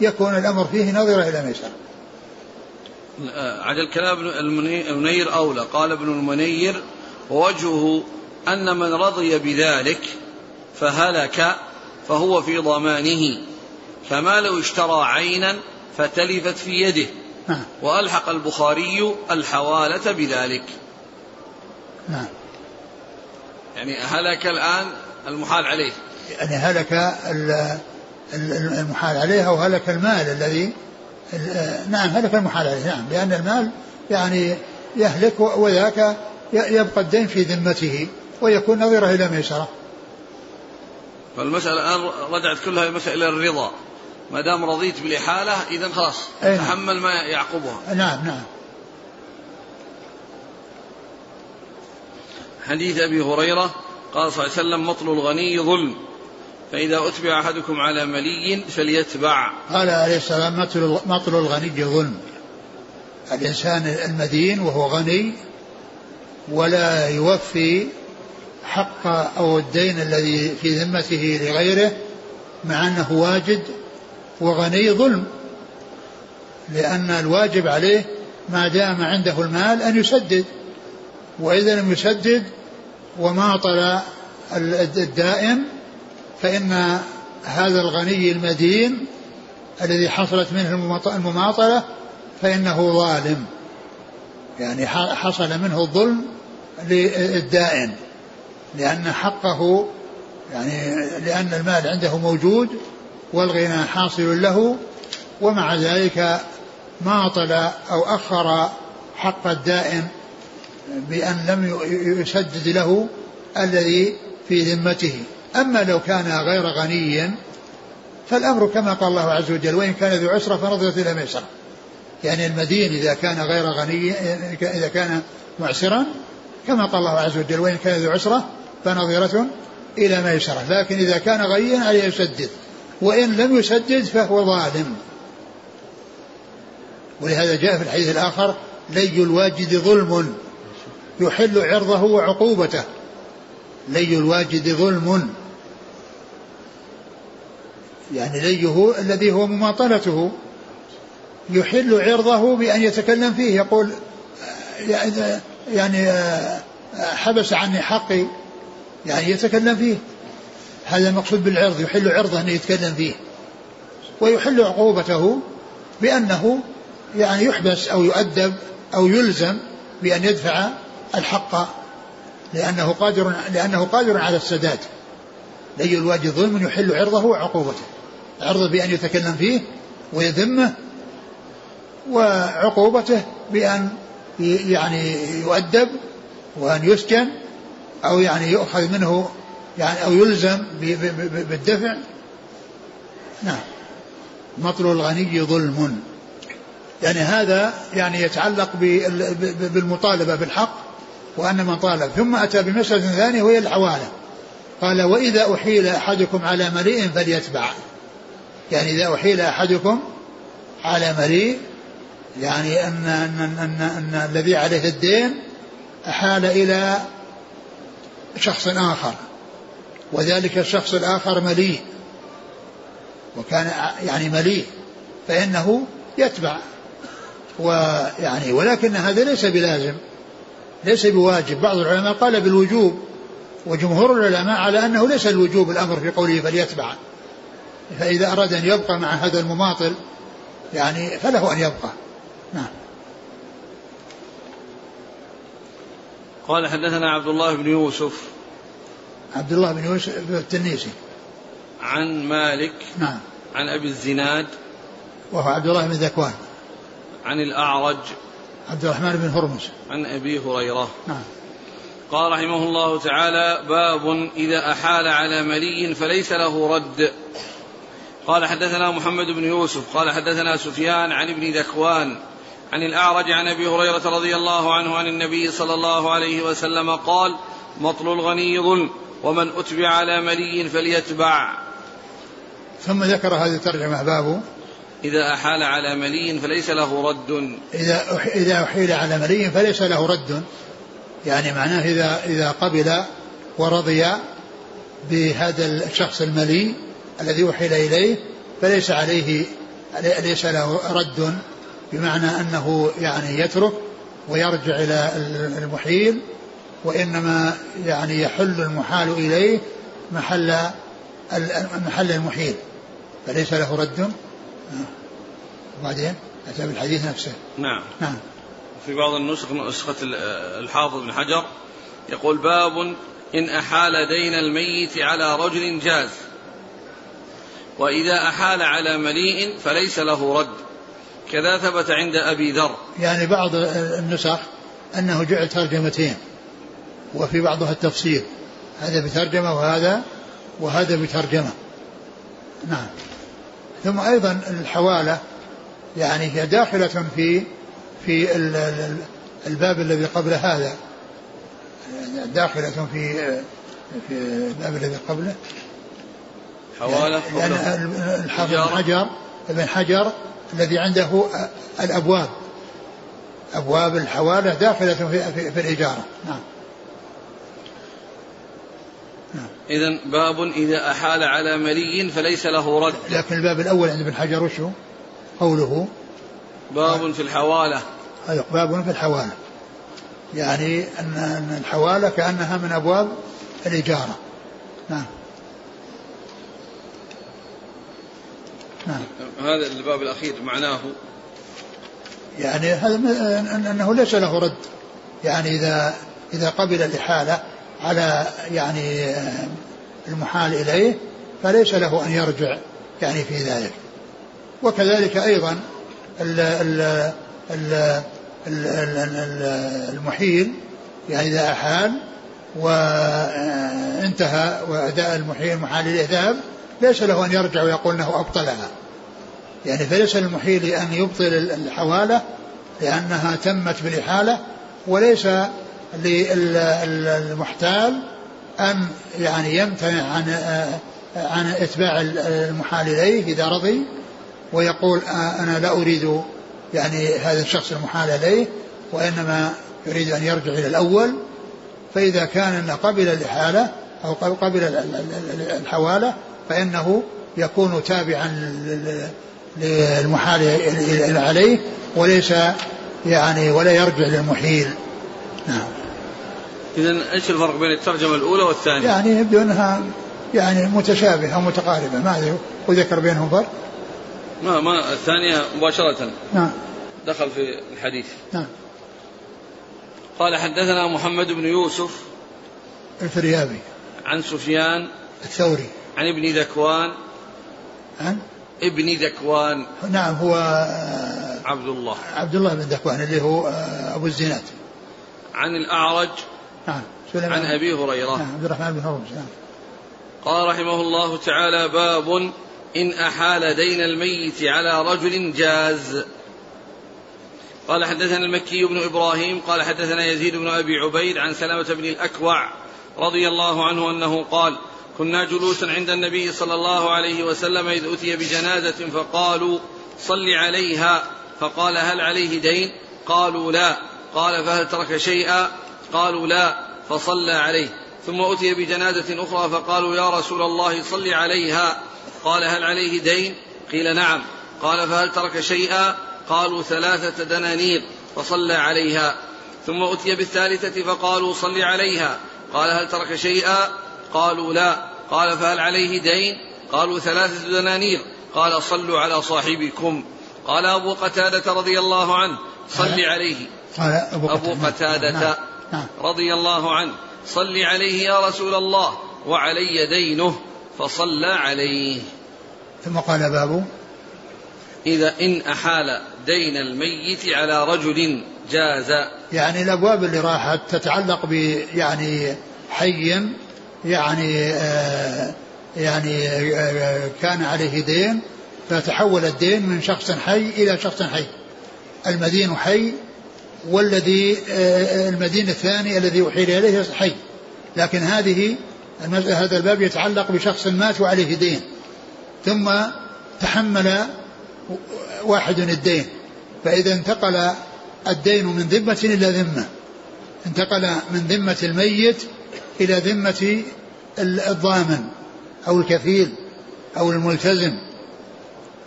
يكون الأمر فيه نظرة إلى ميسرة. عجل كلام المنير أولى. قال ابن المنير ووجهه أن من رضي بذلك فهلك فهو في ضمانه كما لو اشترى عينا فتلفت في يده نعم. وألحق البخاري الحوالة بذلك. نعم. يعني هلك الآن المحال عليه. يعني هلك المحال عليه أو هلك المال الذي نعم هلك المحال عليه نعم لأن المال يعني يهلك وذاك يبقى الدين في ذمته. ويكون نظيره إلى ميسرة فالمسألة الآن رجعت كلها إلى الرضا. ما دام رضيت بالإحالة إذا خلاص. نعم. تحمل ما يعقبها. نعم نعم. حديث أبي هريرة قال صلى الله عليه وسلم مطل الغني ظلم. فإذا أتبع أحدكم على ملي فليتبع. قال عليه السلام مطل الغني ظلم. الإنسان المدين وهو غني ولا يوفي حق أو الدين الذي في ذمته لغيره مع أنه واجد وغني ظلم. لأن الواجب عليه ما دام عنده المال أن يسدد. وإذا لم يسدد وماطل الدائن فإن هذا الغني المدين الذي حصلت منه المماطلة فإنه ظالم. يعني حصل منه الظلم للدائن لأن حقه يعني لأن المال عنده موجود والغنى حاصل له ومع ذلك ماطل أو أخر حق الدائن بأن لم يسدد له الذي في ذمته. أما لو كان غير غني فالأمر كما قال الله عز وجل وإن كان ذو عسرة فنظرة إلى ميسرة. يعني المدين إذا كان غير غني إذا كان معسرا كما قال الله عز وجل وإن كان ذو عسرة فنظرة إلى ميسرة لكن إذا كان غنيا عليه يسدد وإن لم يسدد فهو ظالم. ولهذا جاء في الحديث الآخر لي الواجد ظلم يحل عرضه وعقوبته. لي الواجد ظلم. يعني ليه الذي هو مماطلته يحل عرضه بأن يتكلم فيه يقول يعني حبس عني حقي يعني يتكلم فيه. هذا المقصود بالعرض يحل عرضه أن يتكلم فيه. ويحل عقوبته بأنه يعني يحبس أو يؤدب أو يلزم بأن يدفع الحق لأنه قادر لأنه قادر على السداد. لي الواجب ظلم يحل عرضه وعقوبته. عرضه بأن يتكلم فيه ويذمه وعقوبته بأن يعني يؤدب وأن يسجن أو يعني يؤخذ منه يعني أو يلزم بالدفع؟ نعم. مطل الغني ظلم. يعني هذا يعني يتعلق بالمطالبة بالحق وأن من طالب ثم أتى بمسألة ثانية وهي الحوالة قال وإذا أحيل أحدكم على مليء فليتبع. يعني إذا أحيل أحدكم على مليء يعني أن, أن, أن, أن, أن الذي عليه الدين أحال إلى شخص آخر وذلك الشخص الآخر مليء وكان يعني مليء فإنه يتبع ويعني ولكن هذا ليس بلازم ليس بواجب. بعض العلماء قال بالوجوب وجمهور العلماء على أنه ليس الوجوب الأمر في قوله فليتبع فإذا أراد أن يبقى مع هذا المماطل يعني فله أن يبقى. نعم. قال حدثنا عبد الله بن يوسف عبد الله بن يوسف التنيسي. عن مالك نعم. عن أبي الزناد وهو عبد الله بن ذكوان. عن الأعرج عبد الرحمن بن هرمز. عن أبي هريرة. نعم. قال رحمه الله تعالى باب إذا أحال على ملي فليس له رد. قال حدثنا محمد بن يوسف قال حدثنا سفيان عن ابن ذكوان. عن الأعرج عن أبي هريرة رضي الله عنه عن النبي صلى الله عليه وسلم قال مطل الغني ظلم ومن أتبع على ملي فليتبع. ثم ذكر هذه الترجمة باب. إذا أحال على ملي فليس له رد. إذا إذا أحيل على ملي فليس له رد. يعني معناه إذا إذا قبل ورضي بهذا الشخص الملي الذي أحيل إليه فليس عليه ليس له رد. بمعنى أنه يعني يترك ويرجع إلى المحيل وإنما يعني يحل المحال إليه محل محل المحيل. فليس له رد. وبعدين؟ أتى بالحديث نفسه. نعم. نعم. في بعض النسخ نسخة الحافظ بن حجر يقول باب إن أحال دين الميت على رجل جاز وإذا أحال على مليء فليس له رد. كذا ثبت عند أبي ذر. يعني بعض النسخ أنه جعل ترجمتين وفي بعضها التفصيل. هذا بترجمة وهذا وهذا بترجمة. نعم. ثم أيضا الحوالة يعني هي داخلة في في الباب الذي قبل هذا. داخلة في في الباب الذي قبله. حوالة يعني الحافظ حجر ابن حجر الذي عنده الأبواب. أبواب الحوالة داخلة في, في, في الإجارة. نعم. نعم. إذا باب إذا أحال على ملي فليس له رد. لكن الباب الأول عند ابن حجر وشو قوله. باب في الحوالة. أيوة باب في الحوالة. يعني أن الحوالة كأنها من أبواب الإجارة. نعم. نعم. هذا الباب الأخير معناه. يعني هذا أنه ليس له رد. يعني إذا إذا قبل الإحالة على يعني المحال إليه فليس له أن يرجع يعني في ذلك. وكذلك أيضا ال ال ال المحيل يعني إذا أحال وانتهى وأداء المحيل محال الإذهاب ليس له أن يرجع ويقول أنه أبطلها. يعني فليس للمحيل أن يبطل الحوالة لأنها تمت بالإحالة وليس للمحتال أن يعني يمتنع عن عن إتباع المحال إليه إذا رضي ويقول أنا لا أريد يعني هذا الشخص المحال إليه وإنما يريد أن يرجع إلى الأول. فإذا كان قبل الإحالة أو قبل الحوالة فإنه يكون تابعا للمحال عليه وليس يعني ولا يرجع للمحيل. نعم. إذا إيش الفرق بين الترجمة الأولى والثانية؟ يعني يبدو أنها يعني متشابهة متقاربة ما وذكر بينهم فرق. ما ما الثانية مباشرة. نعم. دخل في الحديث. نعم. قال حدثنا محمد بن يوسف الفريابي. عن سفيان الثوري. عن ابن ذكوان. عن؟ ابن ذكوان. نعم هو عبد الله. عبد الله بن ذكوان اللي هو أبو الزناد. عن الأعرج. نعم عن أبي هريرة. نعم عبد الرحمن بن هرمز نعم. قال رحمه الله تعالى باب إن أحال دين الميت على رجل جاز. قال حدثنا المكي بن إبراهيم قال حدثنا يزيد بن أبي عبيد عن سلمة بن الأكوع رضي الله عنه أنه قال كنا جلوسا عند النبي صلى الله عليه وسلم إذ أتي بجنازة فقالوا صل عليها. فقال هل عليه دين؟ قالوا لا. قال فهل ترك شيئا؟ قالوا لا. فصلى عليه. ثم أتي بجنازة أخرى فقالوا يا رسول الله صل عليها. قال هل عليه دين؟ قيل نعم. قال فهل ترك شيئا؟ قالوا ثلاثة دنانير. فصلى عليها. ثم أتي بالثالثة فقالوا صل عليها. قال هل ترك شيئا؟ قالوا لا. قال فهل عليه دين؟ قالوا ثلاثة دنانير. قال صلوا على صاحبكم. قال أبو قتادة رضي الله عنه صل عليه. قال أبو, أبو قتادة. نعم. نعم. رضي الله عنه صل عليه يا رسول الله وعلي دينه فصلى عليه. ثم قال باب. إذا إن أحال دين الميت على رجل جاز. يعني الأبواب اللي راحت تتعلق ب يعني حي يعني آه يعني آه كان عليه دين فتحول الدين من شخص حي إلى شخص حي. المدين حي والذي آه المدين الثاني الذي أحيل إليه حي. لكن هذه هذا الباب يتعلق بشخص مات وعليه دين. ثم تحمل واحد الدين. فإذا انتقل الدين من ذمة إلى ذمة. انتقل من ذمة الميت إلى ذمة الضامن أو الكفيل أو الملتزم.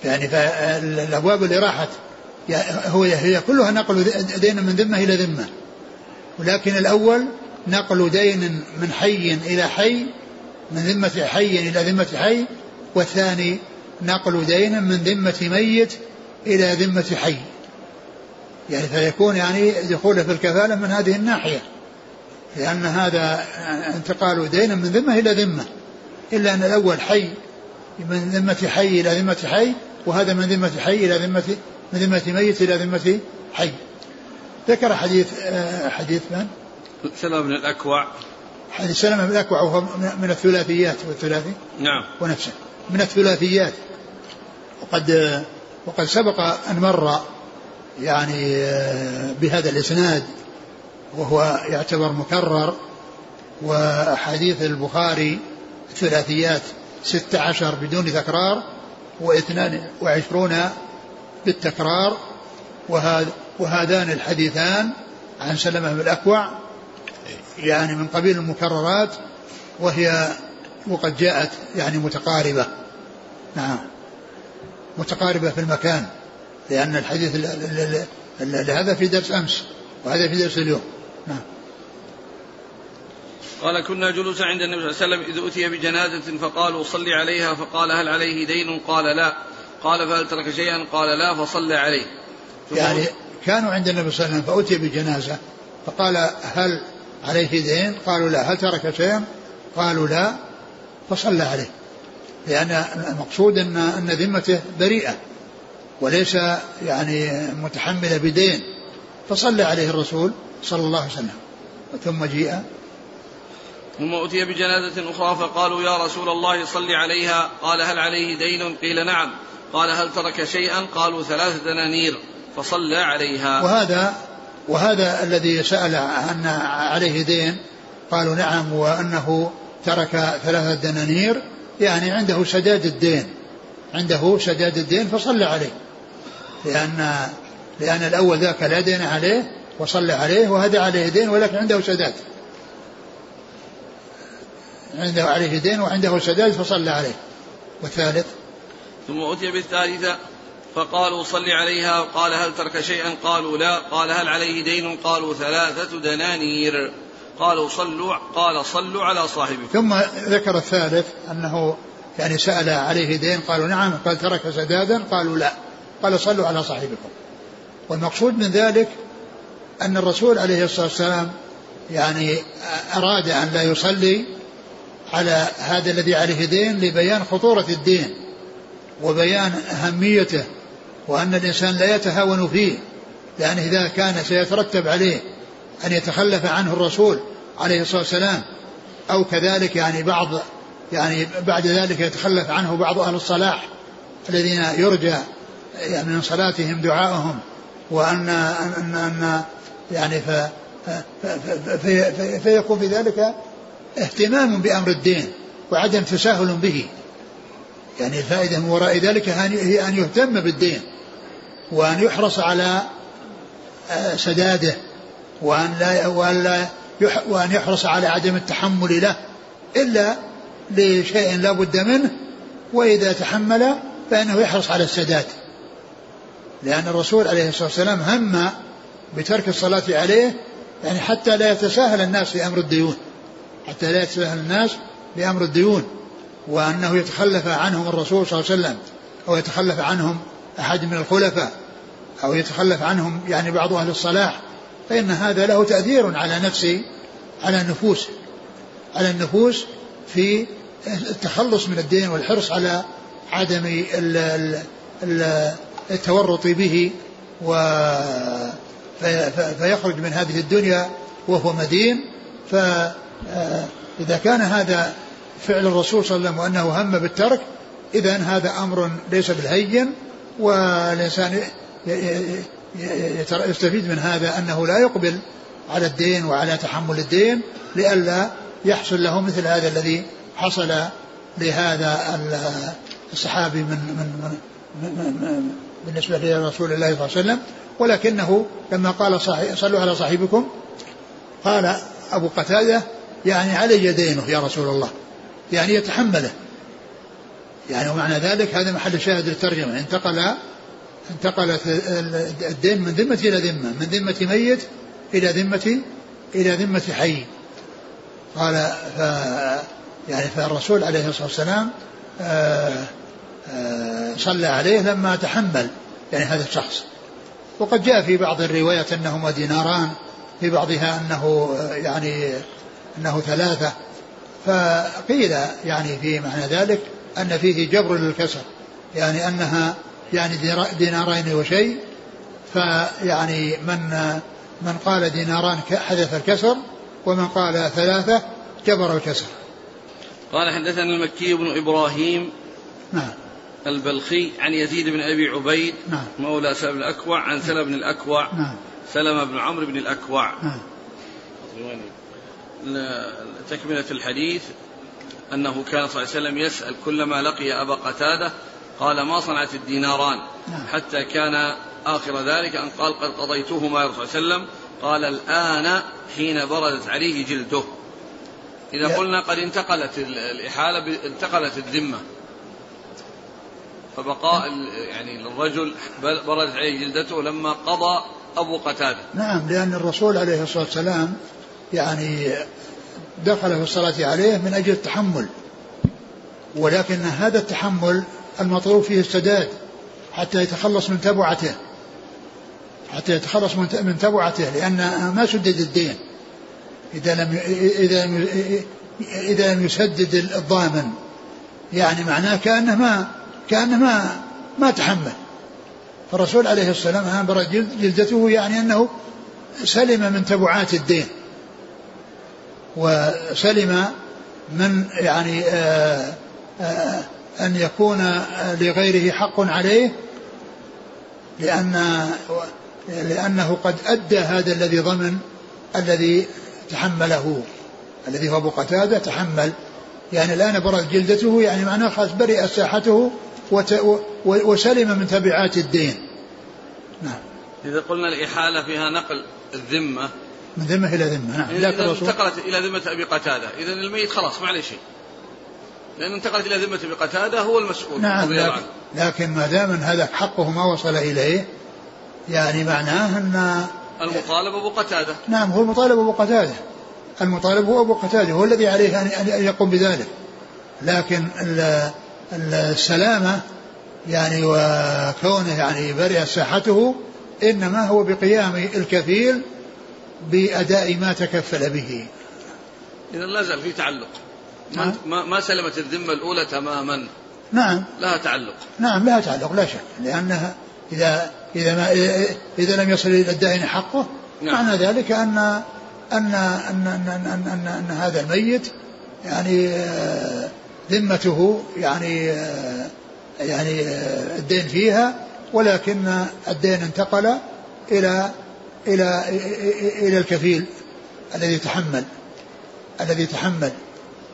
يعني فالأبواب اللي راحت هو هي كلها نقل دين من ذمة إلى ذمة. ولكن الأول نقل دين من حي إلى حي من ذمة حي إلى ذمة حي والثاني نقل دين من ذمة ميت إلى ذمة حي. يعني فيكون يعني دخوله في الكفالة من هذه الناحية. لأن هذا انتقال دين من ذمة إلى ذمة. إلا أن الأول حي من ذمة حي إلى ذمة حي وهذا من ذمة حي إلى ذمة من ذمة ميت إلى ذمة حي. ذكر حديث آه، حديث من؟ سلمة بن الأكوع. حديث سلمة بن الأكوع وهو من الثلاثيات والثلاثي. نعم. ونفسه. من الثلاثيات. وقد وقد سبق أن مر يعني آه، بهذا الإسناد وهو يعتبر مكرر وأحاديث البخاري ثلاثيات ستة عشر بدون تكرار واثنان وعشرون بالتكرار وهذا وهذان الحديثان عن سلمة بن الأكوع يعني من قبيل المكررات وهي وقد جاءت يعني متقاربة. نعم. متقاربة في المكان لأن الحديث هذا في درس أمس وهذا في درس اليوم. نعم. قال كنا جلوسا عند النبي صلى الله عليه وسلم إذ أتي بجنازة فقالوا صل عليها. فقال هل عليه دين؟ قال لا. قال فهل ترك شيئا؟ قال لا. فصلى عليه. يعني كانوا عند النبي صلى الله عليه وسلم فأتي بجنازة فقال هل عليه دين؟ قالوا لا. هل ترك شيئا؟ قالوا لا. فصلى عليه. لأن المقصود أن أن ذمته بريئة وليس يعني متحملة بدين. فصلى عليه الرسول صلى الله عليه وسلم. ثم جيء. ثم أتي بجنازة أخرى فقالوا يا رسول الله صل عليها. قال هل عليه دين؟ قيل نعم. قال هل ترك شيئا؟ قالوا ثلاثة دنانير فصلى عليها. وهذا وهذا الذي سأل أن عليه دين قالوا نعم وأنه ترك ثلاثة دنانير يعني عنده سداد الدين. عنده سداد الدين فصلى عليه. لأن لأن الأول ذاك لا دين عليه وصلى عليه وهذا عليه دين ولكن عنده سداد. عنده عليه دين وعنده سداد فصلى عليه. والثالث؟ ثم أتي بالثالثة فقالوا صل عليها قال هل ترك شيئا؟ قالوا لا. قال هل عليه دين؟ قالوا ثلاثة دنانير. قالوا صلوا قال صلوا على صاحبكم. ثم ذكر الثالث أنه يعني سأل عليه دين قالوا نعم. قال ترك سدادا؟ قالوا لا. قال صلوا على صاحبكم. والمقصود من ذلك أن الرسول عليه الصلاة والسلام يعني أراد أن لا يصلي على هذا الذي عليه دين لبيان خطورة الدين وبيان أهميته وأن الإنسان لا يتهاون فيه لأنه إذا كان سيترتب عليه أن يتخلف عنه الرسول عليه الصلاة والسلام أو كذلك يعني بعض يعني بعد ذلك يتخلف عنه بعض أهل الصلاح الذين يرجى يعني من صلاتهم دعاءهم وأن أن أن يعني ف في في فيكون في ذلك اهتمام بأمر الدين وعدم تساهل به. يعني الفائدة من وراء ذلك هي أن يهتم بالدين وأن يحرص على آه، سداده وأن لا وأن لا وأن يحرص على عدم التحمل له إلا لشيء لا بد منه وإذا تحمل فإنه يحرص على السداد. لأن الرسول عليه الصلاة والسلام هم بترك الصلاة عليه يعني حتى لا يتساهل الناس في أمر الديون. حتى لا يتساهل الناس بأمر الديون. وأنه يتخلف عنهم الرسول صلى الله عليه وسلم أو يتخلف عنهم أحد من الخلفاء أو يتخلف عنهم يعني بعض أهل الصلاح. فإن هذا له تأثير على نفس على النفوس على النفوس في التخلص من الدين والحرص على عدم التورط به و فيخرج من هذه الدنيا وهو مدين. فإذا كان هذا فعل الرسول صلى الله عليه وسلم وأنه هم بالترك إذا هذا أمر ليس بالهين والإنسان يستفيد من هذا أنه لا يقبل على الدين وعلى تحمل الدين لئلا يحصل له مثل هذا الذي حصل لهذا الصحابي من من من, من بالنسبة لرسول الله صلى الله عليه وسلم. ولكنه لما قال صلوا على صاحبكم قال أبو قتادة يعني علي دينه يا رسول الله يعني يتحمله. يعني ومعنى ذلك هذا محل شاهد للترجمة. انتقل انتقلت الدين من ذمة إلى ذمة من ذمة ميت إلى ذمة إلى ذمة حي. قال ف يعني فالرسول عليه الصلاة والسلام آه، آه، صلى عليه لما تحمل يعني هذا الشخص. وقد جاء في بعض الروايات أنهما ديناران في بعضها أنه يعني أنه ثلاثة. فقيل يعني في معنى ذلك أن فيه جبر للكسر يعني أنها يعني دينارين وشيء. فيعني من من قال ديناران حدث الكسر ومن قال ثلاثة جبر الكسر. قال حدثنا المكي بن إبراهيم نعم. البلخي عن يزيد بن أبي عبيد نعم. مولى سلم بن الأكوع عن سلم بن الأكوع نعم. سلم بن عمرو بن الأكوع. نعم. تكملة الحديث أنه كان صلى الله عليه وسلم يسأل كلما لقي أبا قتادة قال ما صنعت الديناران؟ نعم. حتى كان آخر ذلك أن قال قد قضيتهما يا رسول الله عليه وسلم. قال الآن حين بردت عليه جلده. إذا قلنا قد انتقلت الإحالة انتقلت الذمة. فبقاء يعني للرجل بردت عليه جلدته لما قضى أبو قتادة. نعم لأن الرسول عليه الصلاة والسلام يعني دخل في الصلاة عليه من أجل التحمل ولكن هذا التحمل المطلوب فيه السداد حتى يتخلص من تبعته حتى يتخلص من تبعته لأن ما سدد الدين. إذا لم إذا لم إذا لم يسدد الضامن يعني معناه كأنه ما كأنه ما ما تحمل. فالرسول عليه السلام أنبر جلدته يعني أنه سلم من تبعات الدين. وسلم من يعني آآ آآ أن يكون لغيره حق عليه لأن لأنه قد أدى هذا الذي ضمن الذي تحمله. الذي هو أبو قتادة تحمل. يعني الآن برأت جلدته يعني معناه خلاص برئت ساحته وسلم من تبعات الدين. نعم. إذا قلنا الإحالة فيها نقل الذمة. من ذمة إلى ذمة نعم. إذا انتقلت إلى ذمة أبي قتادة. إذا الميت خلاص ما عليه شيء. لأن انتقلت إلى ذمة أبي قتادة هو المسؤول. نعم لكن, لكن ما دام هذا حقه ما وصل إليه يعني معناه أن المطالب أبو قتادة. نعم هو المطالب أبو قتادة. المطالب هو أبو قتادة. هو الذي عليه أن يقوم بذلك. لكن السلامة يعني وكونه يعني برئ ساحته إنما هو بقيام الكفيل بأداء ما تكفل به. إذا لا زال في تعلق. نعم. ما, ما سلمت الذمة الأولى تماما. نعم. لها تعلق. نعم لها تعلق لا شك. لأنها إذا إذا ما إذا لم يصل إلى الدائن حقه نعم. معنى ذلك أن أن أن أن أن, أن, أن, أن هذا الميت يعني آه، ذمته يعني يعني الدين فيها ولكن الدين انتقل إلى إلى إلى الكفيل الذي تحمل الذي تحمل.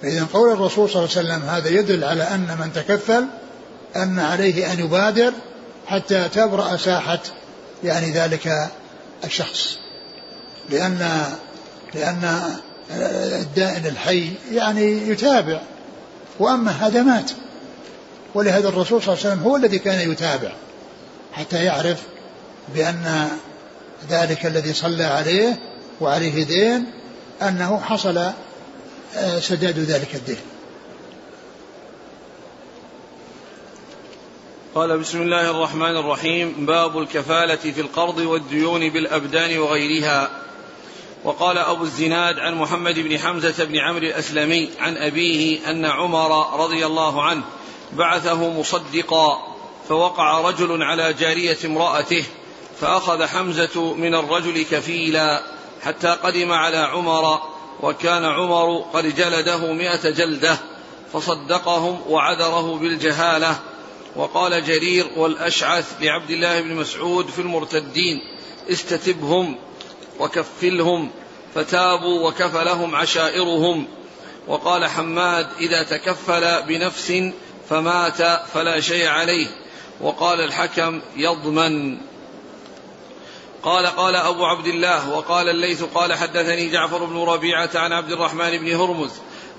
فإذا قول الرسول صلى الله عليه وسلم هذا يدل على أن من تكفل أن عليه أن يبادر حتى تبرأ ساحة يعني ذلك الشخص. لأن لأن الدائن الحي يعني يتابع وأما هذا مات ولهذا الرسول صلى الله عليه وسلم هو الذي كان يتابع حتى يعرف بأن ذلك الذي صلى عليه وعليه دين أنه حصل آه، سداد ذلك الدين. قال بسم الله الرحمن الرحيم باب الكفالة في القرض والديون بالأبدان وغيرها. وقال أبو الزناد عن محمد بن حمزة بن عمرو الأسلمي عن أبيه أن عمر رضي الله عنه بعثه مصدقا فوقع رجل على جارية امرأته فأخذ حمزة من الرجل كفيلا حتى قدم على عمر وكان عمر قد جلده مئة جلدة فصدقهم وعذره بالجهالة وقال جرير والأشعث لعبد الله بن مسعود في المرتدين استتبهم وكفلهم فتابوا وكفلهم عشائرهم. وقال حماد إذا تكفل بنفس فمات فلا شيء عليه. وقال الحكم يضمن. قال قال أبو عبد الله وقال الليث قال حدثني جعفر بن ربيعة عن عبد الرحمن بن هرمز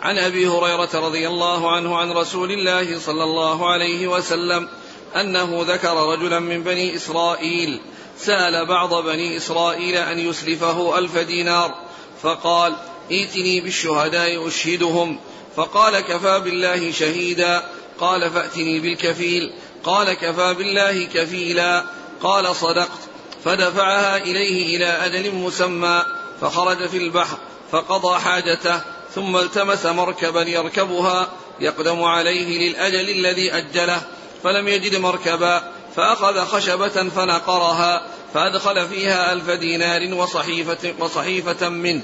عن أبي هريرة رضي الله عنه عن رسول الله صلى الله عليه وسلم أنه ذكر رجلا من بني إسرائيل سأل بعض بني إسرائيل أن يسلفه ألف دينار فقال ائتني بالشهداء أشهدهم. فقال كفى بالله شهيدا. قال فأتني بالكفيل. قال كفى بالله كفيلا. قال صدقت. فدفعها إليه إلى أجل مسمى فخرج في البحر فقضى حاجته ثم التمس مركبا يركبها يقدم عليه للأجل الذي أجله فلم يجد مركبا. فأخذ خشبة فنقرها فأدخل فيها ألف دينار وصحيفة, وصحيفة منه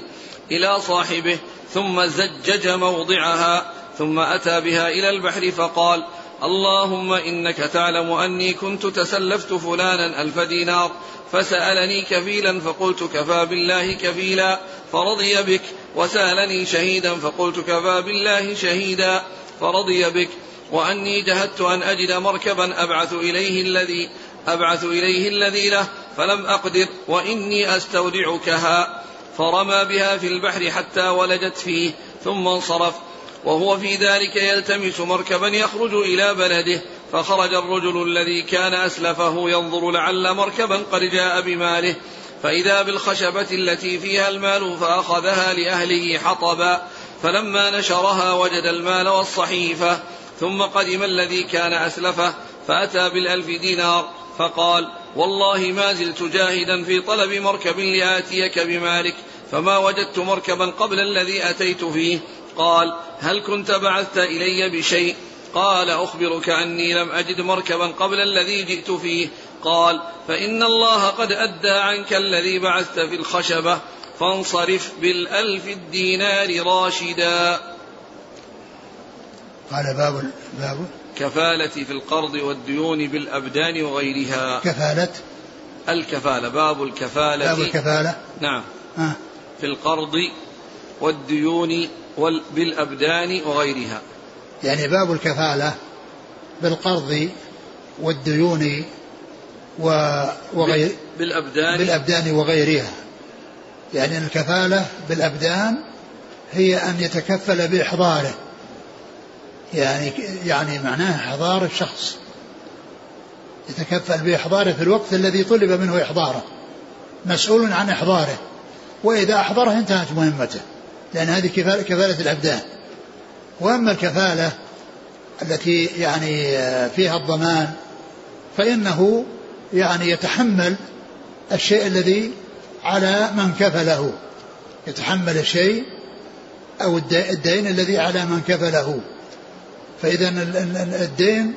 إلى صاحبه ثم زجج موضعها ثم أتى بها إلى البحر فقال اللهم إنك تعلم أني كنت تسلفت فلانا ألف دينار فسألني كفيلا فقلت كفى بالله كفيلا فرضي بك وسألني شهيدا فقلت كفى بالله شهيدا فرضي بك وأني جهدت أن أجد مركبا أبعث إليه الذي أبعث إليه الذي له فلم أقدر وإني أستودعكها. فرمى بها في البحر حتى ولجت فيه ثم انصرف. وهو في ذلك يلتمس مركبا يخرج إلى بلده. فخرج الرجل الذي كان أسلفه ينظر لعل مركبا قد جاء بماله. فإذا بالخشبة التي فيها المال فأخذها لأهله حطبا. فلما نشرها وجد المال والصحيفة. ثم قدم الذي كان أسلفه فأتى بالألف دينار فقال والله ما زلت جاهدا في طلب مركب لآتيك بمالك فما وجدت مركبا قبل الذي أتيت فيه. قال هل كنت بعثت إلي بشيء؟ قال أخبرك أني لم أجد مركبا قبل الذي جئت فيه. قال فإن الله قد أدى عنك الذي بعثت في الخشبة فانصرف بالألف الدينار راشدا. قال باب باب كفالة في القرض والديون بالأبدان وغيرها. كفالة. الكفالة باب الكفالة. باب الكفالة. نعم. آه. في القرض والديون بالأبدان وغيرها. يعني باب الكفالة بالقرض والديون وغير بالأبدان. بالأبدان وغيرها. يعني الكفالة بالأبدان هي أن يتكفل بإحضاره. يعني يعني معناه إحضار الشخص. يتكفل بإحضاره في الوقت الذي طلب منه إحضاره. مسؤول عن إحضاره. وإذا أحضره انتهت مهمته. لأن هذه كفالة, كفالة الأبدان. وأما الكفالة التي يعني فيها الضمان فإنه يعني يتحمل الشيء الذي على من كفله. يتحمل الشيء أو الدين الذي على من كفله. فإذا الدين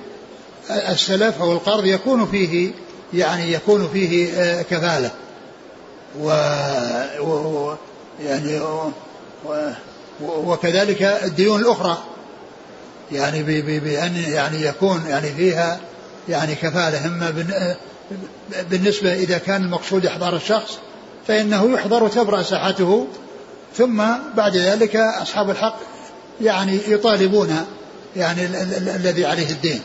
السلف أو القرض يكون فيه يعني يكون فيه آه، كفالة. و, يعني وكذلك الديون الأخرى. يعني بأن يعني يكون يعني فيها يعني كفالة. إما بالنسبة إذا كان المقصود إحضار الشخص فإنه يحضر وتبرأ ساحته ثم بعد ذلك أصحاب الحق يعني يطالبون يعني الذي عليه الدين.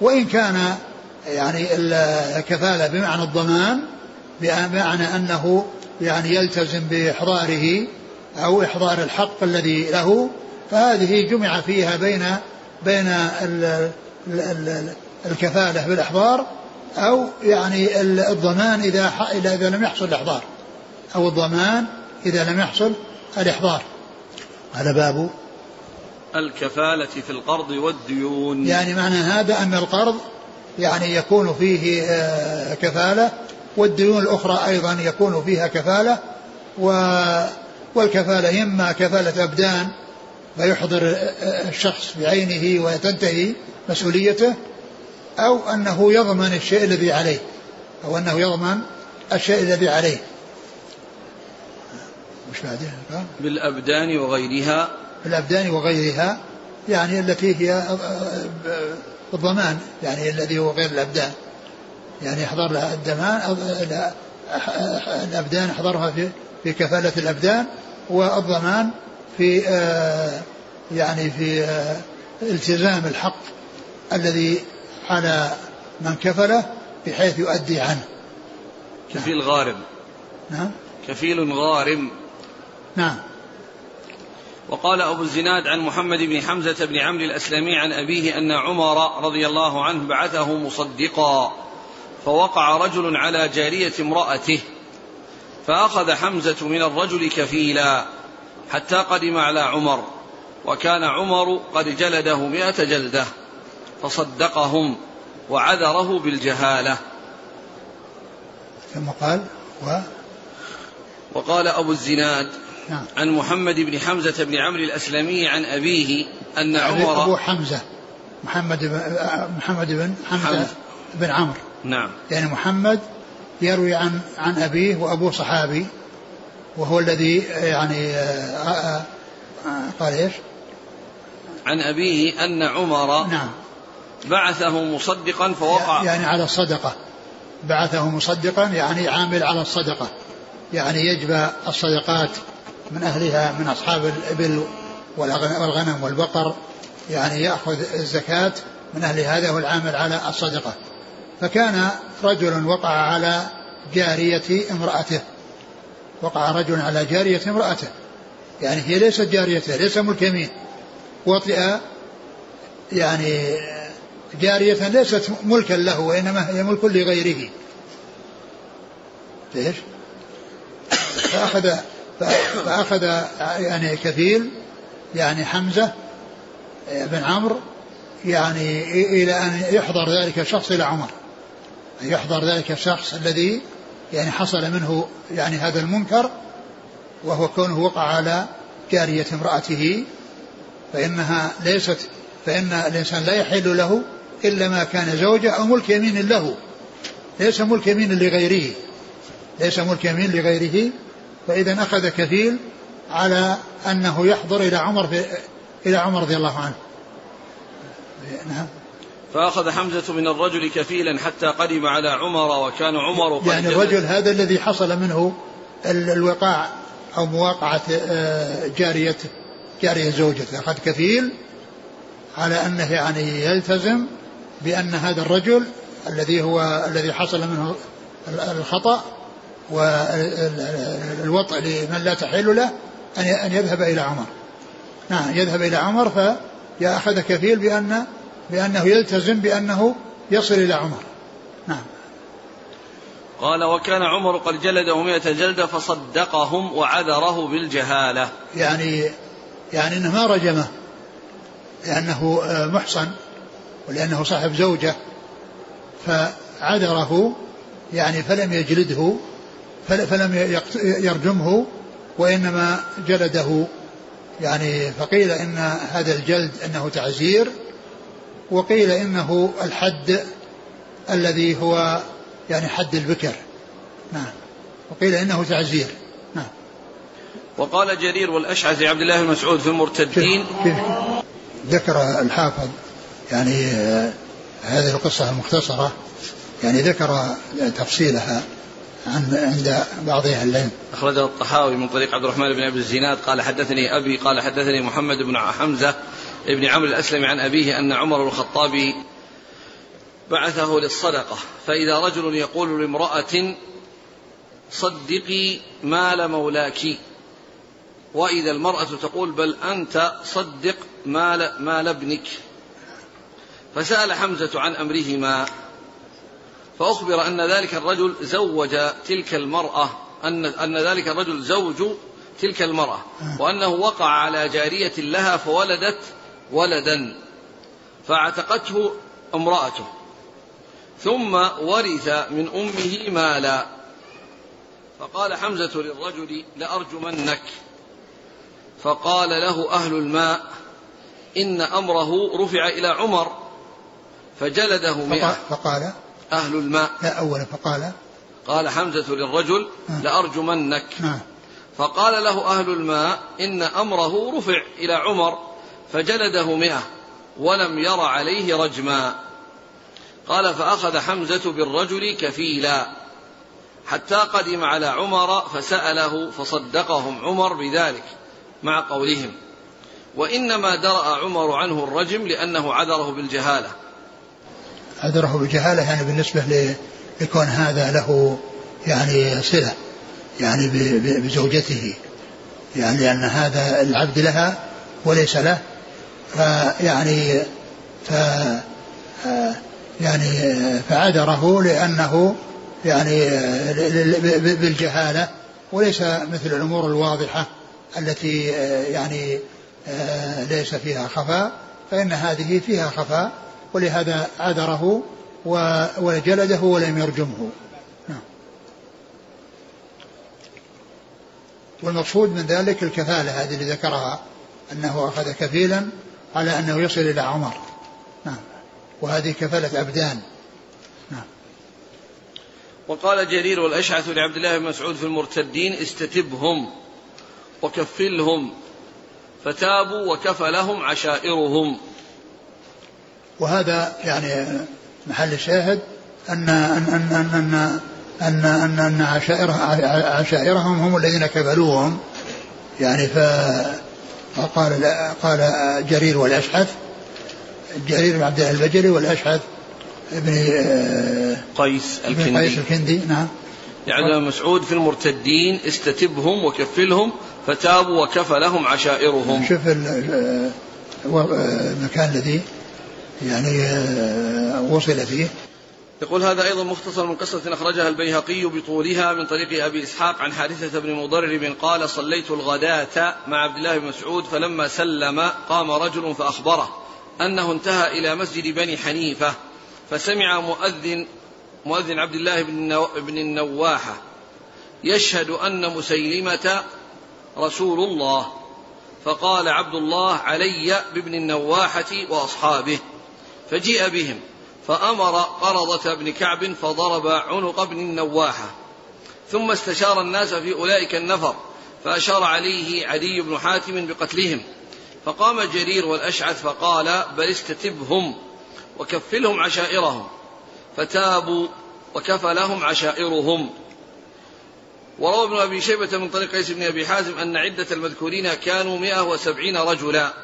وإن كان يعني الكفالة بمعنى الضمان بمعنى أنه يعني يلتزم بإحضاره أو إحضار الحق الذي له فهذه جمع فيها بين بين الكفالة بالإحضار أو يعني الضمان إذا إذا لم يحصل الإحضار أو الضمان إذا لم يحصل الإحضار. هذا باب الكفالة في القرض والديون. يعني معنى هذا أن القرض يعني يكون فيه آه، كفالة والديون الأخرى أيضا يكون فيها كفالة و والكفالة إما كفالة أبدان فيحضر الشخص بعينه وتنتهي مسؤوليته أو أنه يضمن الشيء الذي عليه أو أنه يضمن الشيء الذي عليه. مش بعدها بالأبدان وغيرها. بالأبدان وغيرها يعني التي هي الضمان يعني الذي هو غير الأبدان. يعني يحضر لها الدمان الأبدان يحضرها في في كفالة الأبدان والضمان في آه، يعني في آه، التزام الحق الذي على من كفله بحيث يؤدي عنه. كفيل غارم. نعم. كفيل غارم. نعم. وقال أبو الزناد عن محمد بن حمزة بن عمرو الأسلمي عن أبيه أن عمر رضي الله عنه بعثه مصدقا فوقع رجل على جارية امرأته فأخذ حمزة من الرجل كفيلا حتى قدم على عمر وكان عمر قد جلده مئة جلدة فصدقهم وعذره بالجهالة. ثم قال و؟ وقال أبو الزناد نعم. عن محمد بن حمزة بن عمرو الأسلمي عن أبيه أن عمر أبو حمزة. محمد بن محمد بن حمزة حمز. بن عمرو. نعم. يعني محمد يروي عن عن أبيه وأبوه صحابي وهو الذي يعني آه، آه، آه، قال إيش؟ عن أبيه أن عمر نعم. بعثه مصدقا فوقع. يعني على الصدقة. بعثه مصدقا يعني عامل على الصدقة. يعني يجبى الصدقات من أهلها من أصحاب الإبل والغنم والبقر يعني يأخذ الزكاة من أهل هذا هو العامل على الصدقة. فكان رجل وقع على جارية امرأته. وقع رجل على جارية امرأته. يعني هي ليست جاريته ليس ملك يمين. وطئ يعني جارية ليست ملكا له وإنما هي ملك لغيره. إيش؟ فأخذ فأخذ يعني كفيل يعني حمزة بن عمرو يعني إلى أن يحضر ذلك الشخص إلى عمر. أن يحضر ذلك الشخص الذي يعني حصل منه يعني هذا المنكر وهو كونه وقع على جارية امرأته فإنها ليست فإن الإنسان لا يحل له إلا ما كان زوجة أو ملك يمين له. ليس ملك يمين لغيره. ليس ملك يمين لغيره. فإذا أخذ كفيل على أنه يحضر إلى عمر في إلى عمر رضي الله عنه. نعم. فأخذ حمزة من الرجل كفيلا حتى قدم على عمر وكان عمر قد يعني الرجل هذا الذي حصل منه الوقاع أو مواقعة آه، جارية جارية زوجته. أخذ كفيل على أنه يعني يلتزم بأن هذا الرجل الذي هو الذي حصل منه الخطأ والوطء لمن لا تحل له أن يذهب إلى عمر. نعم يذهب إلى عمر فيأخذ كفيل بأن بأنه يلتزم بأنه يصل إلى عمر. نعم. قال وكان عمر قد جلده مئة جلدة فصدقهم وعذره بالجهالة. يعني يعني إنه ما رجمه لأنه آه، محصن ولأنه صاحب زوجة فعذره يعني فلم يجلده. فلم يرجمه وإنما جلده. يعني فقيل إن هذا الجلد أنه تعزير وقيل إنه الحد الذي هو يعني حد البكر. نعم. وقيل إنه تعزير. نعم. وقال جرير والأشعث عبد الله بن مسعود في المرتدين. ذكر الحافظ يعني آه، هذه القصة المختصرة. يعني ذكر تفصيلها. عند بعض أهل العلم. أخرجه الطحاوي من طريق عبد الرحمن بن أبي الزناد قال حدثني أبي قال حدثني محمد بن حمزة ابن عمرو الاسلمي عن أبيه أن عمر بن الخطاب بعثه للصدقة فإذا رجل يقول لامرأة صدقي مال مولاك وإذا المرأة تقول بل أنت صدق مال مال ابنك فسأل حمزة عن أمرهما فأخبر أن ذلك الرجل زوج تلك المرأة أن أن ذلك الرجل زوج تلك المرأة وأنه وقع على جارية لها فولدت ولدا فاعتقته امرأته. ثم ورث من أمه مالا. فقال حمزة للرجل لأرجمنك. فقال له أهل الماء إن أمره رفع إلى عمر فجلده مئة. فقال أهل الماء. لا أولا فقال قال حمزة للرجل نعم. لأرجمنك. نعم. فقال له أهل الماء إن أمره رفع إلى عمر فجلده مئة ولم ير عليه رجما. قال فأخذ حمزة بالرجل كفيلا. حتى قدم على عمر فسأله فصدقهم عمر بذلك مع قولهم. وإنما درأ عمر عنه الرجم لأنه عذره بالجهالة. عذره بالجهالة يعني بالنسبة لكون هذا له يعني صلة يعني بزوجته يعني لأن هذا العبد لها وليس له فيعني ف يعني فعذره لأنه يعني بالجهالة وليس مثل الأمور الواضحة التي يعني ليس فيها خفاء فإن هذه فيها خفاء ولهذا عذره وجلده ولم يرجمه. نعم. والمقصود من ذلك الكفالة هذه اللي ذكرها أنه أخذ كفيلا على أنه يصل إلى عمر. نعم. وهذه كفالة أبدان. نعم. وقال جرير والأشعث لعبد الله بن مسعود في المرتدين استتبهم وكفلهم. فتابوا وكفلهم عشائرهم. وهذا يعني محل الشاهد أن أن أن أن أن أن, أن عشائر عشائرهم هم الذين كفلوهم. يعني ف فقال قال جرير والأشعث جرير بن عبد الله البجلي والأشعث ابن قيس الكندي. قيس الكندي نعم. يعني مسعود في المرتدين استتبهم وكفلهم فتابوا وكفلهم عشائرهم. شوف المكان الذي يعني آه، وصل فيه. يقول هذا أيضا مختصر من قصة أخرجها البيهقي بطولها من طريق أبي إسحاق عن حارثة بن مضرب قال صليت الغداة مع عبد الله بن مسعود فلما سلم قام رجل فأخبره أنه انتهى إلى مسجد بني حنيفة فسمع مؤذن مؤذن عبد الله بن النواحة يشهد أن مسيلمة رسول الله فقال عبد الله علي بابن النواحة وأصحابه فجيء بهم فأمر قرضة بن كعب فضرب عنق ابن النواحة ثم استشار الناس في أولئك النفر فأشار عليه عدي بن حاتم بقتلهم فقام جرير والأشعث فقال بل استتبهم وكفلهم عشائرهم فتابوا وكفلهم عشائرهم. وروى ابن أبي شيبة من طريق قيس بن أبي حازم أن عدة المذكورين كانوا مئة وسبعين رجلا.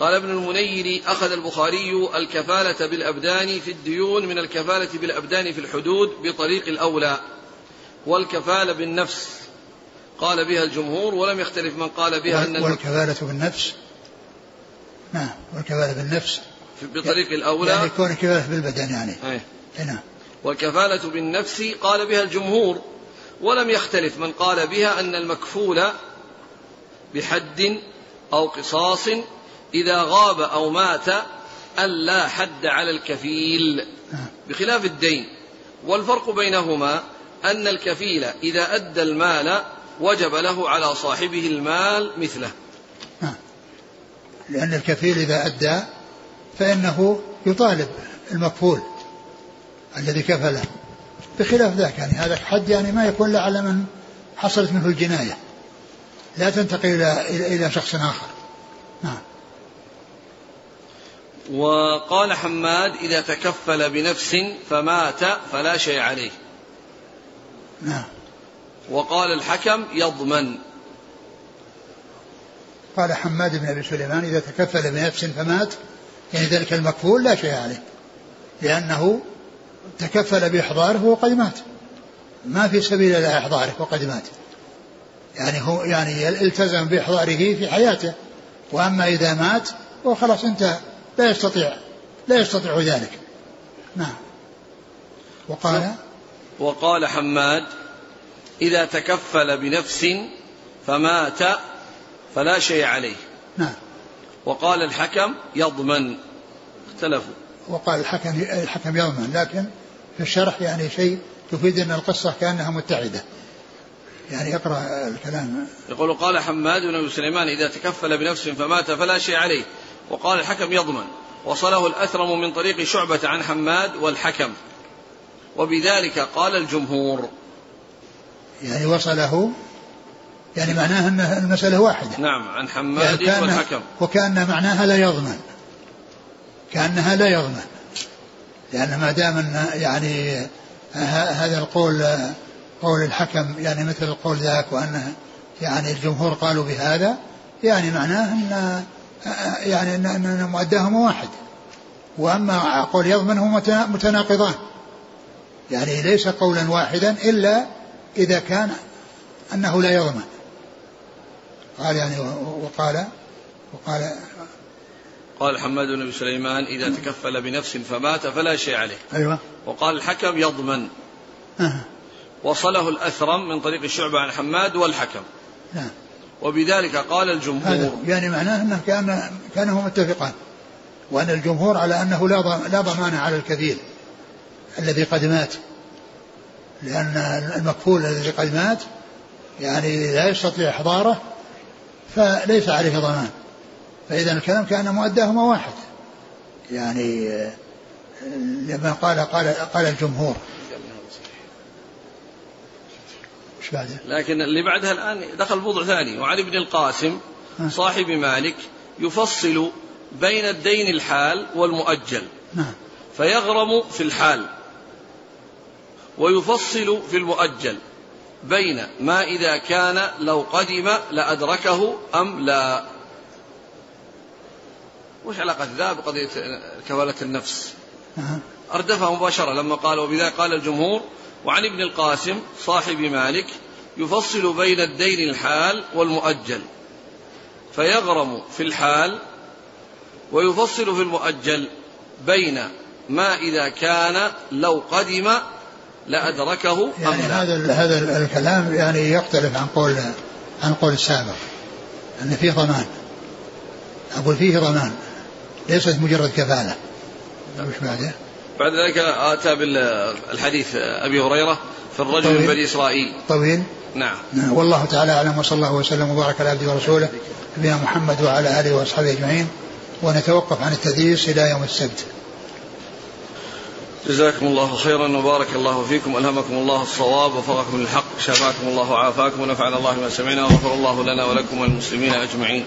قال ابن المنير أخذ البخاري الكفالة بالأبدان في الديون من الكفالة بالأبدان في الحدود بطريق الأولى والكفالة بالنفس. قال بها الجمهور ولم يختلف من قال بها أن والكفالة بالنفس؟ نعم والكفالة بالنفس. بطريق الأولى. يعني يكون الكفالة بالبدن يعني. أي. نعم. والكفالة بالنفس قال بها الجمهور ولم يختلف من قال بها أن المكفول بحد أو قصاص إذا غاب أو مات ألا حد على الكفيل. بخلاف الدين والفرق بينهما أن الكفيل إذا أدى المال وجب له على صاحبه المال مثله. لأن الكفيل إذا أدى فإنه يطالب المكفول الذي كفله بخلاف ذاك يعني هذا حد يعني ما يكون إلا على من حصلت منه الجناية لا تنتقل إلى إلى شخص آخر نعم وقال حماد إذا تكفل بنفس فمات فلا شيء عليه. نعم. وقال الحكم يضمن. قال حماد بن أبي سليمان إذا تكفل بنفس فمات يعني ذلك المكفول لا شيء عليه لأنه تكفل بإحضاره وقد مات. ما في سبيل إلى إحضاره وقد مات. يعني هو يعني التزم بإحضاره في حياته وأما إذا مات وخلاص انتهى. لا يستطيع لا يستطيع ذلك. نعم. وقال؟ وقال حماد إذا تكفل بنفس فمات فلا شيء عليه. نعم. وقال الحكم يضمن. اختلفوا. وقال الحكم الحكم يضمن لكن في الشرح يعني شيء تفيد أن القصة كأنها متحده يعني اقرا الكلام. يقول قال حماد بن سليمان إذا تكفل بنفس فمات فلا شيء عليه. وقال الحكم يضمن. وصله الأثرم من طريق شعبة عن حماد والحكم. وبذلك قال الجمهور. يعني وصله يعني معناه أن المسألة واحدة. نعم عن حماد يعني والحكم. وكأن معناها لا يضمن. كأنها لا يضمن. لأن ما دام أن يعني هذا القول قول الحكم يعني مثل القول ذاك وأن يعني الجمهور قالوا بهذا يعني معناه أن يعني أن مؤداهما واحد. وأما قول يضمن هما متناقضان. يعني ليس قولا واحدا إلا إذا كان أنه لا يضمن. قال يعني وقال وقال قال حماد بن سليمان إذا تكفل بنفس فمات فلا شيء عليه. أيوة. وقال الحكم يضمن. أه. وصله الأثرم من طريق الشعبة عن حماد والحكم. نعم. وبذلك قال الجمهور هذا يعني معناه أنه كان كانوا متفقان. وأن الجمهور على أنه لا لا ضمان على الكفيل الذي قد مات. لأن المكفول الذي قد مات يعني لا يستطيع إحضاره فليس عليه ضمان. فإذا الكلام كان مؤداهما واحد. يعني لما قال قال قال الجمهور إيش بعده؟ لكن اللي بعدها الآن دخل موضوع ثاني. وعلي بن القاسم صاحب مالك يفصل بين الدين الحال والمؤجل. نعم. فيغرم في الحال ويفصل في المؤجل بين ما إذا كان لو قدم لأدركه أم لا. وش علاقة ذا بقضية كفالة النفس؟ أردفها مباشرة لما قال وبذا قال الجمهور وعن ابن القاسم صاحب مالك يفصل بين الدين الحال والمؤجل فيغرم في الحال ويفصل في المؤجل بين ما إذا كان لو قدم لأدركه يعني هذا هذا الكلام يعني يختلف عن قول عن قول السابق أن فيه ضمان. أقول فيه ضمان ليست مجرد كفالة. مش بعده بعد ذلك أتى بالحديث أبي هريرة في الرجل من بني إسرائيل. طويل؟ نعم. نعم. والله تعالى أعلم وصلى الله وسلم وبارك على عبده ورسوله نبينا محمد وعلى آله وأصحابه أجمعين. ونتوقف عن التدريس إلى يوم السبت. جزاكم الله خيرا وبارك الله فيكم ألهمكم الله الصواب وفقكم للحق شفاكم الله وعافاكم ونفعنا الله ما سمعنا وغفر الله لنا ولكم وللمسلمين أجمعين.